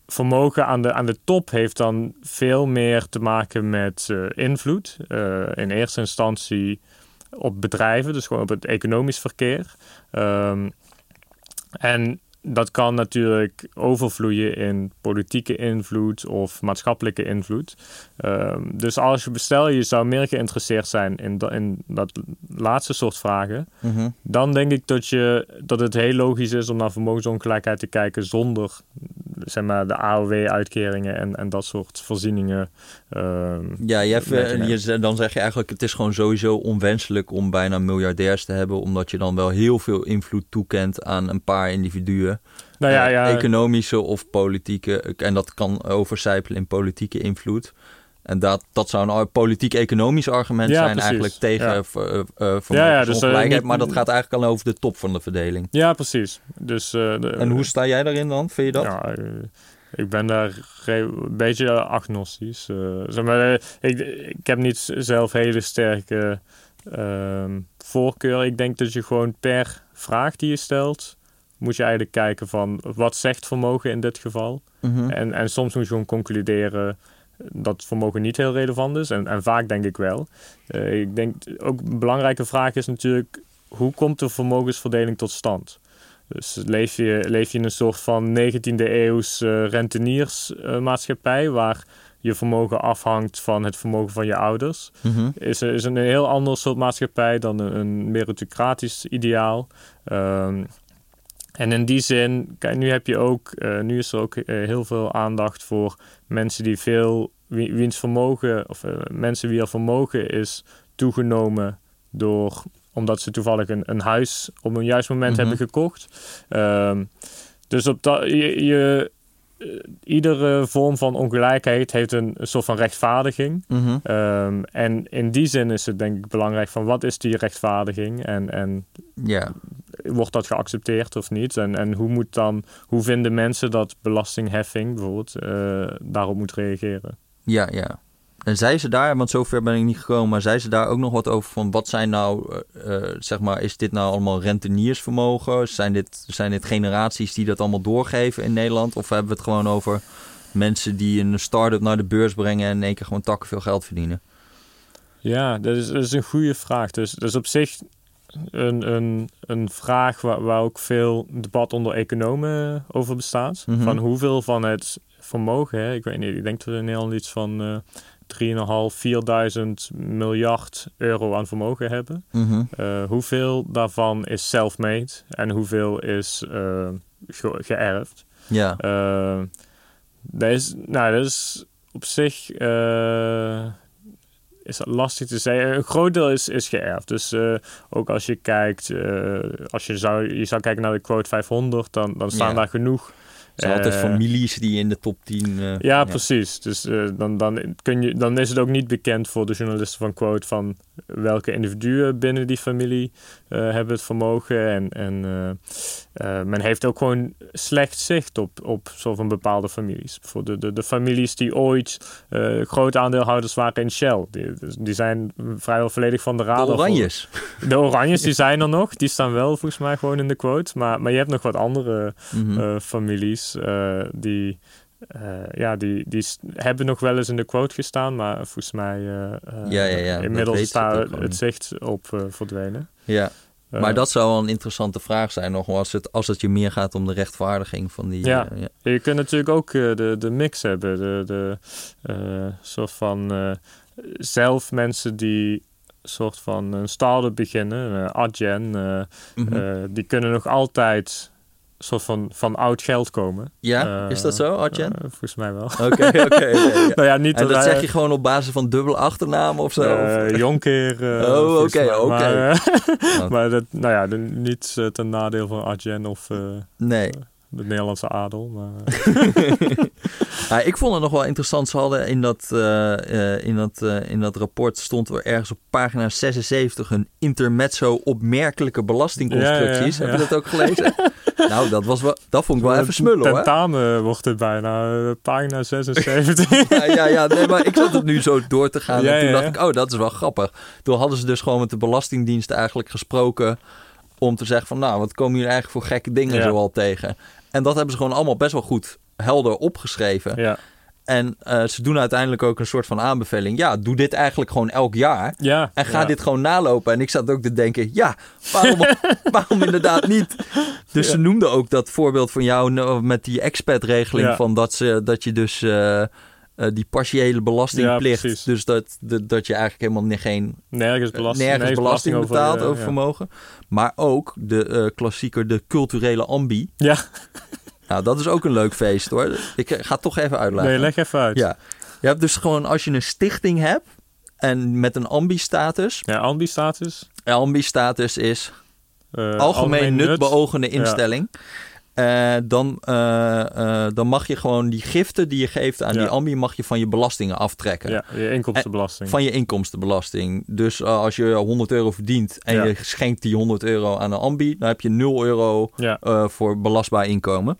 vermogen aan de, aan de top heeft dan veel meer te maken met uh, invloed. Uh, in eerste instantie op bedrijven, dus gewoon op het economisch verkeer. Um, en dat kan natuurlijk overvloeien in politieke invloed of maatschappelijke invloed. Um, dus als je bestel je zou meer geïnteresseerd zijn in, da, in dat laatste soort vragen, Mhm. dan denk ik dat, je, dat het heel logisch is om naar vermogensongelijkheid te kijken zonder zeg maar, de AOW-uitkeringen en, en dat soort voorzieningen. Um, Ja, mee te nemen. je, dan zeg je eigenlijk, het is gewoon sowieso onwenselijk om bijna miljardairs te hebben, omdat je dan wel heel veel invloed toekent aan een paar individuen. Nou ja, Eh, ja, Economische of politieke, en dat kan overcijpelen in politieke invloed. En dat, dat zou een politiek-economisch argument zijn precies. eigenlijk tegen Ja. ver- eh, eh, Ja, ja, dus, niet- maar dat gaat eigenlijk al over de top van de verdeling. ja, precies. Dus, de, En hoe sta jij daarin dan? Vind je dat? Ja, ik ben daar een beetje agnostisch. Uh, zeg maar, ik, ik heb niet zelf hele sterke ehm, voorkeur. Ik denk dat je gewoon per vraag die je stelt, moet je eigenlijk kijken van wat zegt vermogen in dit geval. Mhm. En, en soms moet je gewoon concluderen dat vermogen niet heel relevant is. En, en vaak denk ik wel. Uh, ik denk ook een belangrijke vraag is natuurlijk hoe komt de vermogensverdeling tot stand? Dus leef je, leef je in een soort van 19e eeuws uh, renteniersmaatschappij waar je vermogen afhangt van het vermogen van je ouders. Mhm. Is, is een heel ander soort maatschappij dan een, een meritocratisch ideaal. Um, en in die zin, kijk, nu heb je ook, uh, nu is er ook uh, heel veel aandacht voor mensen die veel, wie, wiens vermogen, of uh, mensen wie er vermogen is toegenomen door, omdat ze toevallig een, een huis op een juist moment Mhm. hebben gekocht. Um, dus op dat, je, je iedere vorm van ongelijkheid heeft een, soort van rechtvaardiging. Mhm. Um, en in die zin is het denk ik belangrijk van wat is die rechtvaardiging en, en wordt dat geaccepteerd of niet? En, en hoe, moet dan, hoe vinden mensen dat belastingheffing bijvoorbeeld uh, daarop moet reageren? ja, ja. En zei ze daar, want zover ben ik niet gekomen, maar zei ze daar ook nog wat over van wat zijn nou, uh, zeg maar, is dit nou allemaal renteniersvermogen? Zijn dit, zijn dit generaties die dat allemaal doorgeven in Nederland? Of hebben we het gewoon over mensen die een start-up naar de beurs brengen en in één keer gewoon takken veel geld verdienen? Ja, dat is, dat is een goede vraag. Dus, dus op zich een, een, een vraag waar, waar ook veel debat onder economen over bestaat. Mhm. Van hoeveel van het vermogen, hè, ik weet niet, ik denk dat we in Nederland iets van uh, 3.500, 4.000 miljard euro aan vermogen hebben. Mhm. Uh, hoeveel daarvan is self-made en hoeveel is uh, ge geërfd? Ja. Uh, dat, is, nou, dat is op zich is dat lastig te zeggen. Een groot deel is, is geërfd. Dus uh, ook als je kijkt, uh, als je zou, je zou kijken naar de quote 500, dan, dan staan daar genoeg. Er zijn altijd Eh, families die in de top 10. eh, Ja, precies. Dus uh, dan, dan, kun je, dan is het ook niet bekend voor de journalisten van Quote van welke individuen binnen die familie hebben het vermogen. En, en men heeft ook gewoon slecht zicht op, op bepaalde families. Voor de, de, de families die ooit grote aandeelhouders waren in Shell. Die, die zijn vrijwel volledig van de radar. De Oranjes. Voor, de Oranjes die zijn er nog. Die staan wel volgens mij gewoon in de quote. Maar, maar je hebt nog wat andere Mhm. families. Uh, die, uh, ja, die, die hebben nog wel eens in de quote gestaan, maar volgens mij uh, ja, ja, ja, inmiddels staat het, zicht op verdwenen. Ja. Maar dat zou wel een interessante vraag zijn, nog als het, als het je meer gaat om de rechtvaardiging van die. Ja, je kunt natuurlijk ook de, de mix hebben, de, de soort van zelf mensen die soort van een start-up beginnen, uh, Adyen, Mhm. die kunnen nog altijd soort van, van oud geld komen. Ja, Eh, is dat zo, Arjen? eh, volgens mij wel. Oké, oké. nou ja, niet En dat wij- zeg je gewoon op basis van dubbele achternaam of zo? Of- Jonker. Oh, oké, oké. Maar, maar dat, nou ja, niet ten nadeel van Adyen of Nee. De Nederlandse adel. Maar, eh, Ja, ik vond het nog wel interessant. Ze hadden in dat, eh, eh, in dat, in dat rapport stond er ergens op pagina 76 een intermezzo opmerkelijke belastingconstructies. Ja. Heb je dat ook gelezen? nou, dat, was wel, dat vond ik wel even smullen hoor. Tentamen wordt het bijna, pagina 76. Ja, ja, ja, nee, maar ik zat het nu zo door te gaan. En toen dacht ik, oh, dat is wel grappig. Toen hadden ze dus gewoon met de Belastingdienst eigenlijk gesproken... om te zeggen van, nou, wat komen jullie eigenlijk voor gekke dingen Ja. zoal tegen? En dat hebben ze gewoon allemaal best wel goed helder opgeschreven. ja. En eh, ze doen uiteindelijk ook een soort van aanbeveling. Ja, doe dit eigenlijk gewoon elk jaar. ja. En ga ja. dit gewoon nalopen. En ik zat ook te denken, ja, waarom, waarom inderdaad niet? Dus ze noemden ook dat voorbeeld van jou nou, met die expat-regeling... Van dat, ze, dat je dus eh, eh, die partiële belastingplicht... Ja, dus dat, dat, dat je eigenlijk helemaal geen, Nergens belasting, nergens belasting betaalt eh, over ja. vermogen. Maar ook de eh, klassieker, de culturele ambi. Ja, Nou, dat is ook een leuk feest hoor. Ik eh, ga het toch even uitleggen. nee, leg even uit. Ja, je hebt dus gewoon als je een stichting hebt en met een ambi-status. Ja, ambi-status. Ambi-status is eh, algemeen nut, nut. beogende Ja. Eh, dan, eh, eh, dan mag je gewoon die giften die je geeft aan Ja. die ambi, mag je van je belastingen aftrekken. Ja, je inkomstenbelasting. Van je inkomstenbelasting. Dus als je 100 euro verdient en Ja. je schenkt die 100 euro aan een ambi, dan heb je 0 euro Ja, voor belastbaar inkomen.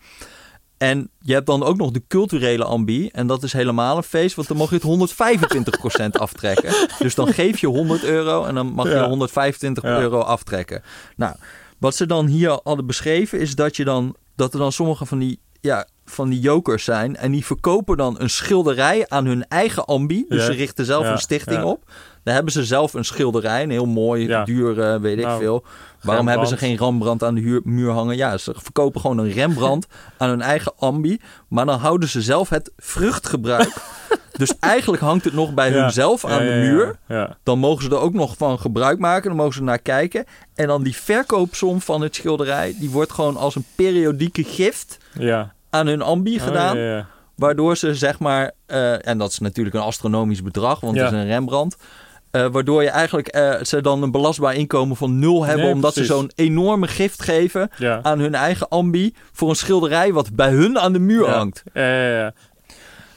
En je hebt dan ook nog de culturele ambi. En dat is helemaal een feest, want dan mag je het 125% aftrekken. Dus dan geef je 100 euro en dan mag je Ja. 125 Ja. euro aftrekken. Nou, wat ze dan hier hadden beschreven is dat, je dan, dat er dan sommige van die, ja, van die jokers zijn. En die verkopen dan een schilderij aan hun eigen ambi. Dus Ja. ze richten zelf Ja. een stichting op. Dan hebben ze zelf een schilderij, een heel mooi, duur, weet ik Nou, veel. Waarom hebben ze geen Rembrandt aan de huur- muur hangen? Ja, ze verkopen gewoon een Rembrandt aan hun eigen ambi. Maar dan houden ze zelf het vruchtgebruik. dus eigenlijk hangt het nog bij hunzelf aan de muur. Dan mogen ze er ook nog van gebruik maken. Dan mogen ze naar kijken. En dan die verkoopsom van het schilderij... die wordt gewoon als een periodieke gift ja. aan hun ambi Oh, gedaan. Waardoor ze zeg maar... eh, en dat is natuurlijk een astronomisch bedrag, want het is een Rembrandt. eh, waardoor je eigenlijk eh, ze dan een belastbaar inkomen van nul hebben... Nee, omdat precies. ze zo'n enorme gift geven ja. aan hun eigen ambi... voor een schilderij wat bij hun aan de muur Ja. hangt. Ja, ja, ja.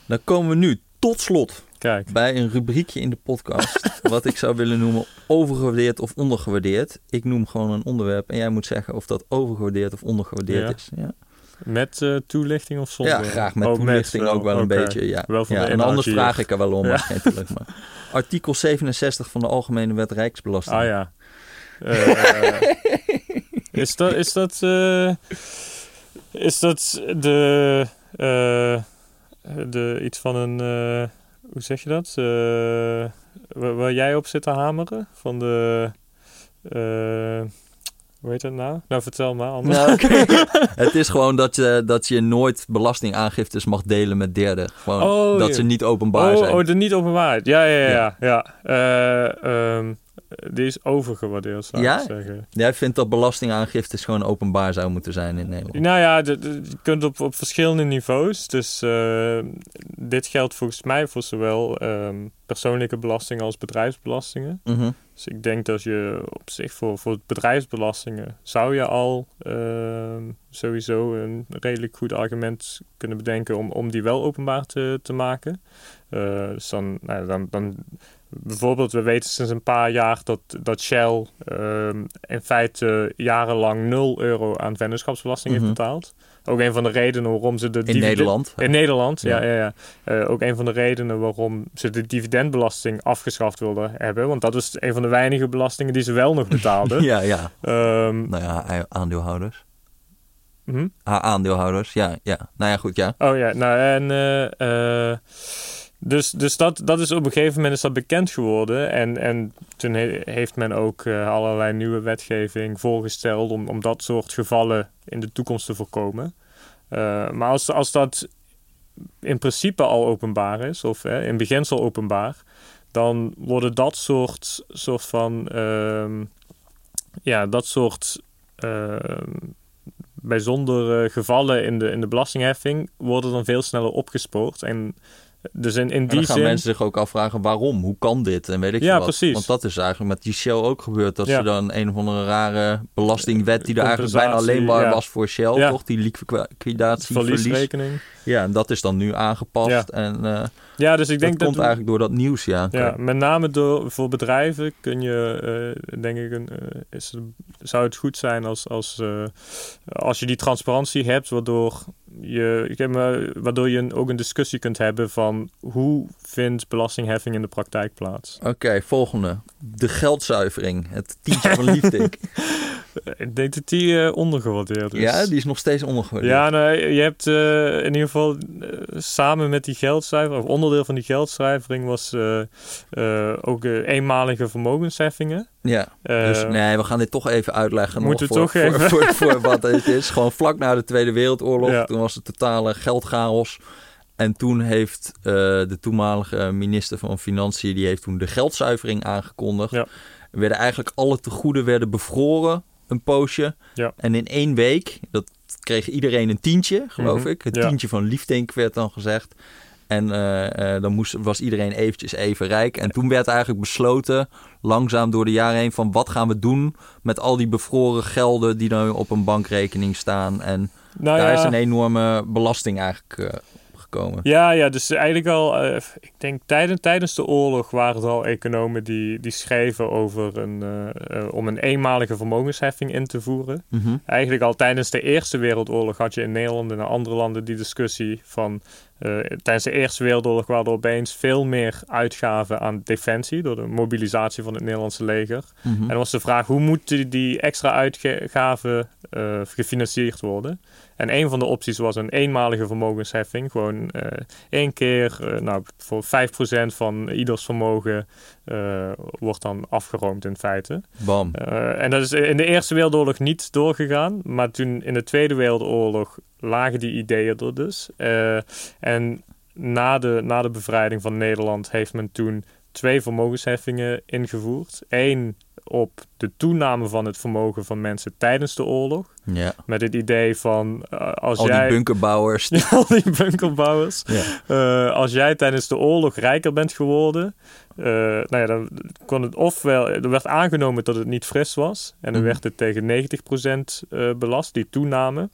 Dan komen we nu tot slot Kijk. bij een rubriekje in de podcast... wat ik zou willen noemen overgewaardeerd of ondergewaardeerd. Ik noem gewoon een onderwerp en jij moet zeggen of dat overgewaardeerd of ondergewaardeerd Ja. is. Ja. Met eh, toelichting of zonder? Ja, graag met Oh, toelichting ook wel een beetje. Ja. Wel en anders vraag ik er wel om, Ja. maar. Artikel 67 van de Algemene Wet Rijksbelasting. Ah ja. Eh, is dat... Is dat, eh, is dat de, eh, de... Iets van een... eh, hoe zeg je dat? Eh, waar, waar jij op zit te hameren? Van de... eh, hoe heet dat nou? Nou, vertel maar anders. Nou, oké. het is gewoon dat je, dat je nooit belastingaangiftes mag delen met derden. Gewoon Oh, dat ze niet openbaar oh, zijn. oh, de niet openbaarheid. Ja, ja, ja. Ja. ja. ja. Eh, die is overgewaardeerd, zou Ja? ik zeggen. Jij vindt dat belastingaangiftes gewoon openbaar zou moeten zijn in Nederland? Nou ja, de- de- je kunt op, op verschillende niveaus. Dus eh, dit geldt volgens mij voor zowel ehm, persoonlijke belastingen als bedrijfsbelastingen. Mhm. Dus ik denk dat je op zich voor, voor bedrijfsbelastingen zou je al ehm, sowieso een redelijk goed argument kunnen bedenken om, om die wel openbaar te, te maken. Eh, dus dan, nou, dan, dan bijvoorbeeld, we weten sinds een paar jaar dat, dat Shell ehm, in feite jarenlang 0 euro aan vennootschapsbelasting Mhm. heeft betaald. Ook een van de redenen waarom ze de In dividend- Nederland? in Nederland, ja. Ja. ja, ja. Eh, ook een van de redenen waarom ze de dividendbelasting afgeschaft wilden hebben. Want dat is een van de weinige belastingen die ze wel nog betaalden. Ja, ja. Ehm, Nou ja, aandeelhouders. hm? Ah, aandeelhouders, ja, ja. Nou ja, goed, ja. Oh ja, nou en... eh, dus dus dat, dat is op een gegeven moment is dat bekend geworden. En, en toen he- heeft men ook eh, allerlei nieuwe wetgeving voorgesteld... Om, om dat soort gevallen in de toekomst te voorkomen. Eh, maar als, als dat in principe al openbaar is, of eh, in beginsel openbaar... dan worden dat soort, soort van, ehm, ja, dat soort ehm, bijzondere gevallen in de, in de belastingheffing worden dan veel sneller opgespoord. En dus in, in En die dan gaan zin... mensen zich ook afvragen waarom, hoe kan dit en weet ik Ja, wat. precies. Want dat is eigenlijk met die Shell ook gebeurd. Dat Ja. ze dan een of andere rare belastingwet die er eigenlijk bijna alleen maar ja. was voor Shell, toch? Die liquidatie, verlies. Ja, en dat is dan nu aangepast. Ja. En eh, Ja, dus ik dat denk dat... komt eigenlijk door dat nieuws, ja. Ja, met name door, voor bedrijven kun je, eh, denk ik, een, eh, is, zou het goed zijn als, als, als je die transparantie hebt, waardoor je, ik heb me, waardoor je een- ook een discussie kunt hebben van hoe vindt belastingheffing in de praktijk plaats. Oké, volgende. De geldzuivering. Het tientje van Liefdink. Ik denk dat die eh, ondergewaardeerd is. Ja, die is nog steeds ondergewaardeerd. Ja, nee, je hebt eh, in ieder geval eh, samen met die geldcijfer, of onderdeel van die geldcijfering was eh, eh, ook eh, eenmalige vermogensheffingen. Ja, Eh, dus nee, we gaan dit toch even uitleggen. Moeten we voor, toch voor, even. Voor, voor wat het is. Gewoon vlak na de Tweede Wereldoorlog. Ja. Toen was het totale geldchaos. En toen heeft eh, de toenmalige minister van Financiën... die heeft toen de geldzuivering aangekondigd. Ja. Er werden eigenlijk alle tegoeden werden bevroren een poosje. Ja. En in één week, dat kreeg iedereen een tientje, geloof Mhm. ik. Het Ja. tientje van Liefdink werd dan gezegd. En eh, eh, dan moest, was iedereen eventjes even rijk. En toen werd eigenlijk besloten, langzaam door de jaren heen... van wat gaan we doen met al die bevroren gelden... die dan op een bankrekening staan. En nou daar ja, is een enorme belasting eigenlijk eh, gekomen. Ja, ja, dus eigenlijk al, eh, ik denk tijdens, tijdens de oorlog waren er al economen die, die schreven over een, eh, eh, om een eenmalige vermogensheffing in te voeren. Mhm. Eigenlijk al tijdens de Eerste Wereldoorlog had je in Nederland en in andere landen die discussie van... eh, tijdens de Eerste Wereldoorlog waren er opeens veel meer uitgaven aan defensie... door de mobilisatie van het Nederlandse leger. Mhm. En dan was de vraag, hoe moeten die extra uitgaven eh, gefinancierd worden? En een van de opties was een eenmalige vermogensheffing. Gewoon eh, één keer, nou, voor 5% van ieders vermogen wordt dan afgeroomd in feite. Bam. En dat is in de Eerste Wereldoorlog niet doorgegaan. Maar toen in de Tweede Wereldoorlog lagen die ideeën er dus. Eh, en na de, na de bevrijding van Nederland heeft men toen twee vermogensheffingen ingevoerd. Eén op de toename van het vermogen van mensen tijdens de oorlog. Ja. Met het idee van eh, als Al jij... die bunkerbouwers. Ja, al die bunkerbouwers. Ja. Eh, als jij tijdens de oorlog rijker bent geworden, nou ja, dan kon het ofwel, er werd aangenomen dat het niet fris was, en dan Mhm. werd het tegen 90% eh, belast, die toename.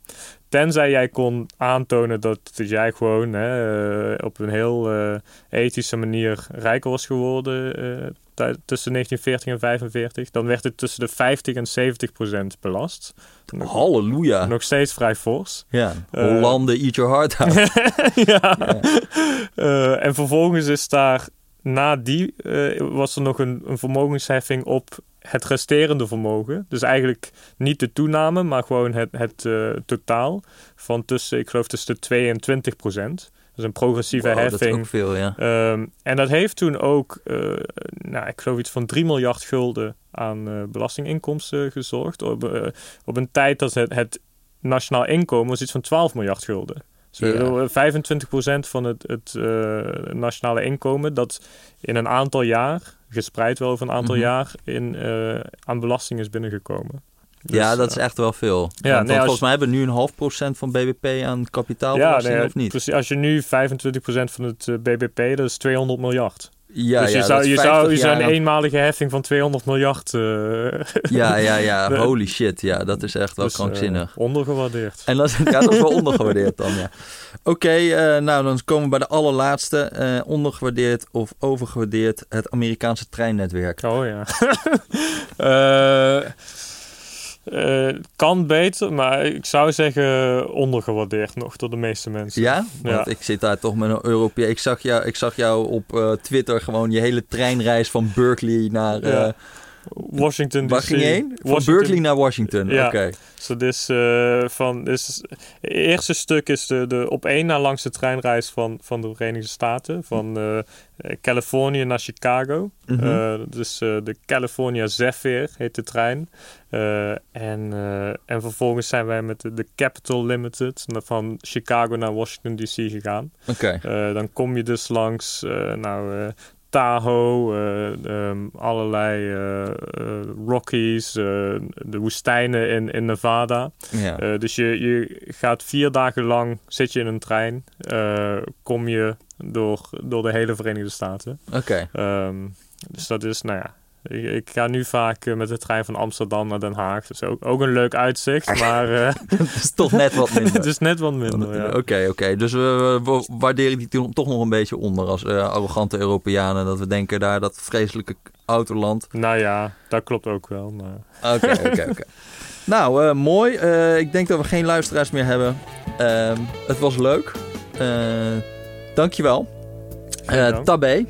Tenzij jij kon aantonen dat, dat jij gewoon hè, eh, op een heel eh, ethische manier rijker was geworden eh, tussen 1940 en 45, dan werd het tussen de 50 en 70% belast. Nog, Halleluja. nog steeds vrij fors. Ja. Hollande, eat your heart out. ja. Ja. En vervolgens is daar na die eh, was er nog een, een vermogensheffing op het resterende vermogen. Dus eigenlijk niet de toename, maar gewoon het, het eh, totaal van tussen, ik geloof tussen de 2 en 20 procent. Dus een progressieve Wow, dat is heffing. ook veel, ja. Ehm, en dat heeft toen ook, eh, nou, ik geloof iets van 3 miljard gulden aan belastinginkomsten gezorgd. Op, op een tijd dat het, het nationaal inkomen was iets van 12 miljard gulden. Dus Ja. we- 25% van het, het eh, nationale inkomen dat in een aantal jaar, gespreid wel over een aantal Mhm. jaar, in, eh, aan belasting is binnengekomen. ja, Dus, dat is echt wel veel. ja, Ja, want nee, als- volgens mij hebben we nu een half procent van BBP aan ja, kapitaalbelasting, nee, of niet? precies. Als je nu 25% van het eh, BBP, dat is 200 miljard. Ja, dus je ja, zou, je zou, 50 je zou jaar een eenmalige heffing van 200 miljard. eh, Ja, ja, ja. Holy shit. Ja, dat is echt wel dus, eh, krankzinnig. ondergewaardeerd. En dat, ja, dat is wel ondergewaardeerd dan, ja. Oké, eh, nou dan komen we bij de allerlaatste. ondergewaardeerd of overgewaardeerd het Amerikaanse treinnetwerk. Oh ja. Eh, kan beter, maar ik zou zeggen ondergewaardeerd nog door de meeste mensen. Ja? Want Ja. ik zit daar toch met een Europese... Ik zag jou, ik zag jou op eh, Twitter gewoon je hele treinreis van Berkeley naar... eh Ja. Washington DC. waar ging je heen? Van. Berkeley naar Washington. Ja. Oké. Dus dit is eh, van, het eerste stuk is de, de op één na langste treinreis van, van de Verenigde Staten. Van eh, eh, Californië naar Chicago. Mhm. Dus de California Zephyr heet de trein. En, en vervolgens zijn wij met de, de Capital Limited van Chicago naar Washington DC gegaan. Oké. Dan kom je dus langs nou, Tahoe, eh, ehm, allerlei eh, eh, Rockies, de woestijnen in, in Nevada. Ja. Dus je, je gaat vier dagen lang, zit je in een trein, kom je door, door de hele Verenigde Staten. Oké. Ehm, dus dat is, nou ja, ik, ik ga nu vaak eh, met de trein van Amsterdam naar Den Haag. Dus ook, ook een leuk uitzicht, maar eh, Het is toch net wat minder. het is net wat minder. Oké, Ja. oké. Dus we, we waarderen die toen toch nog een beetje onder als eh, arrogante Europeanen. Dat we denken daar dat vreselijke autoland. Nou ja, dat klopt ook wel. Maar... Oké, oké, oké. Nou, eh, mooi. Eh, ik denk dat we geen luisteraars meer hebben. Ehm, het was leuk. Eh dankjewel. Eh dank. Tabé.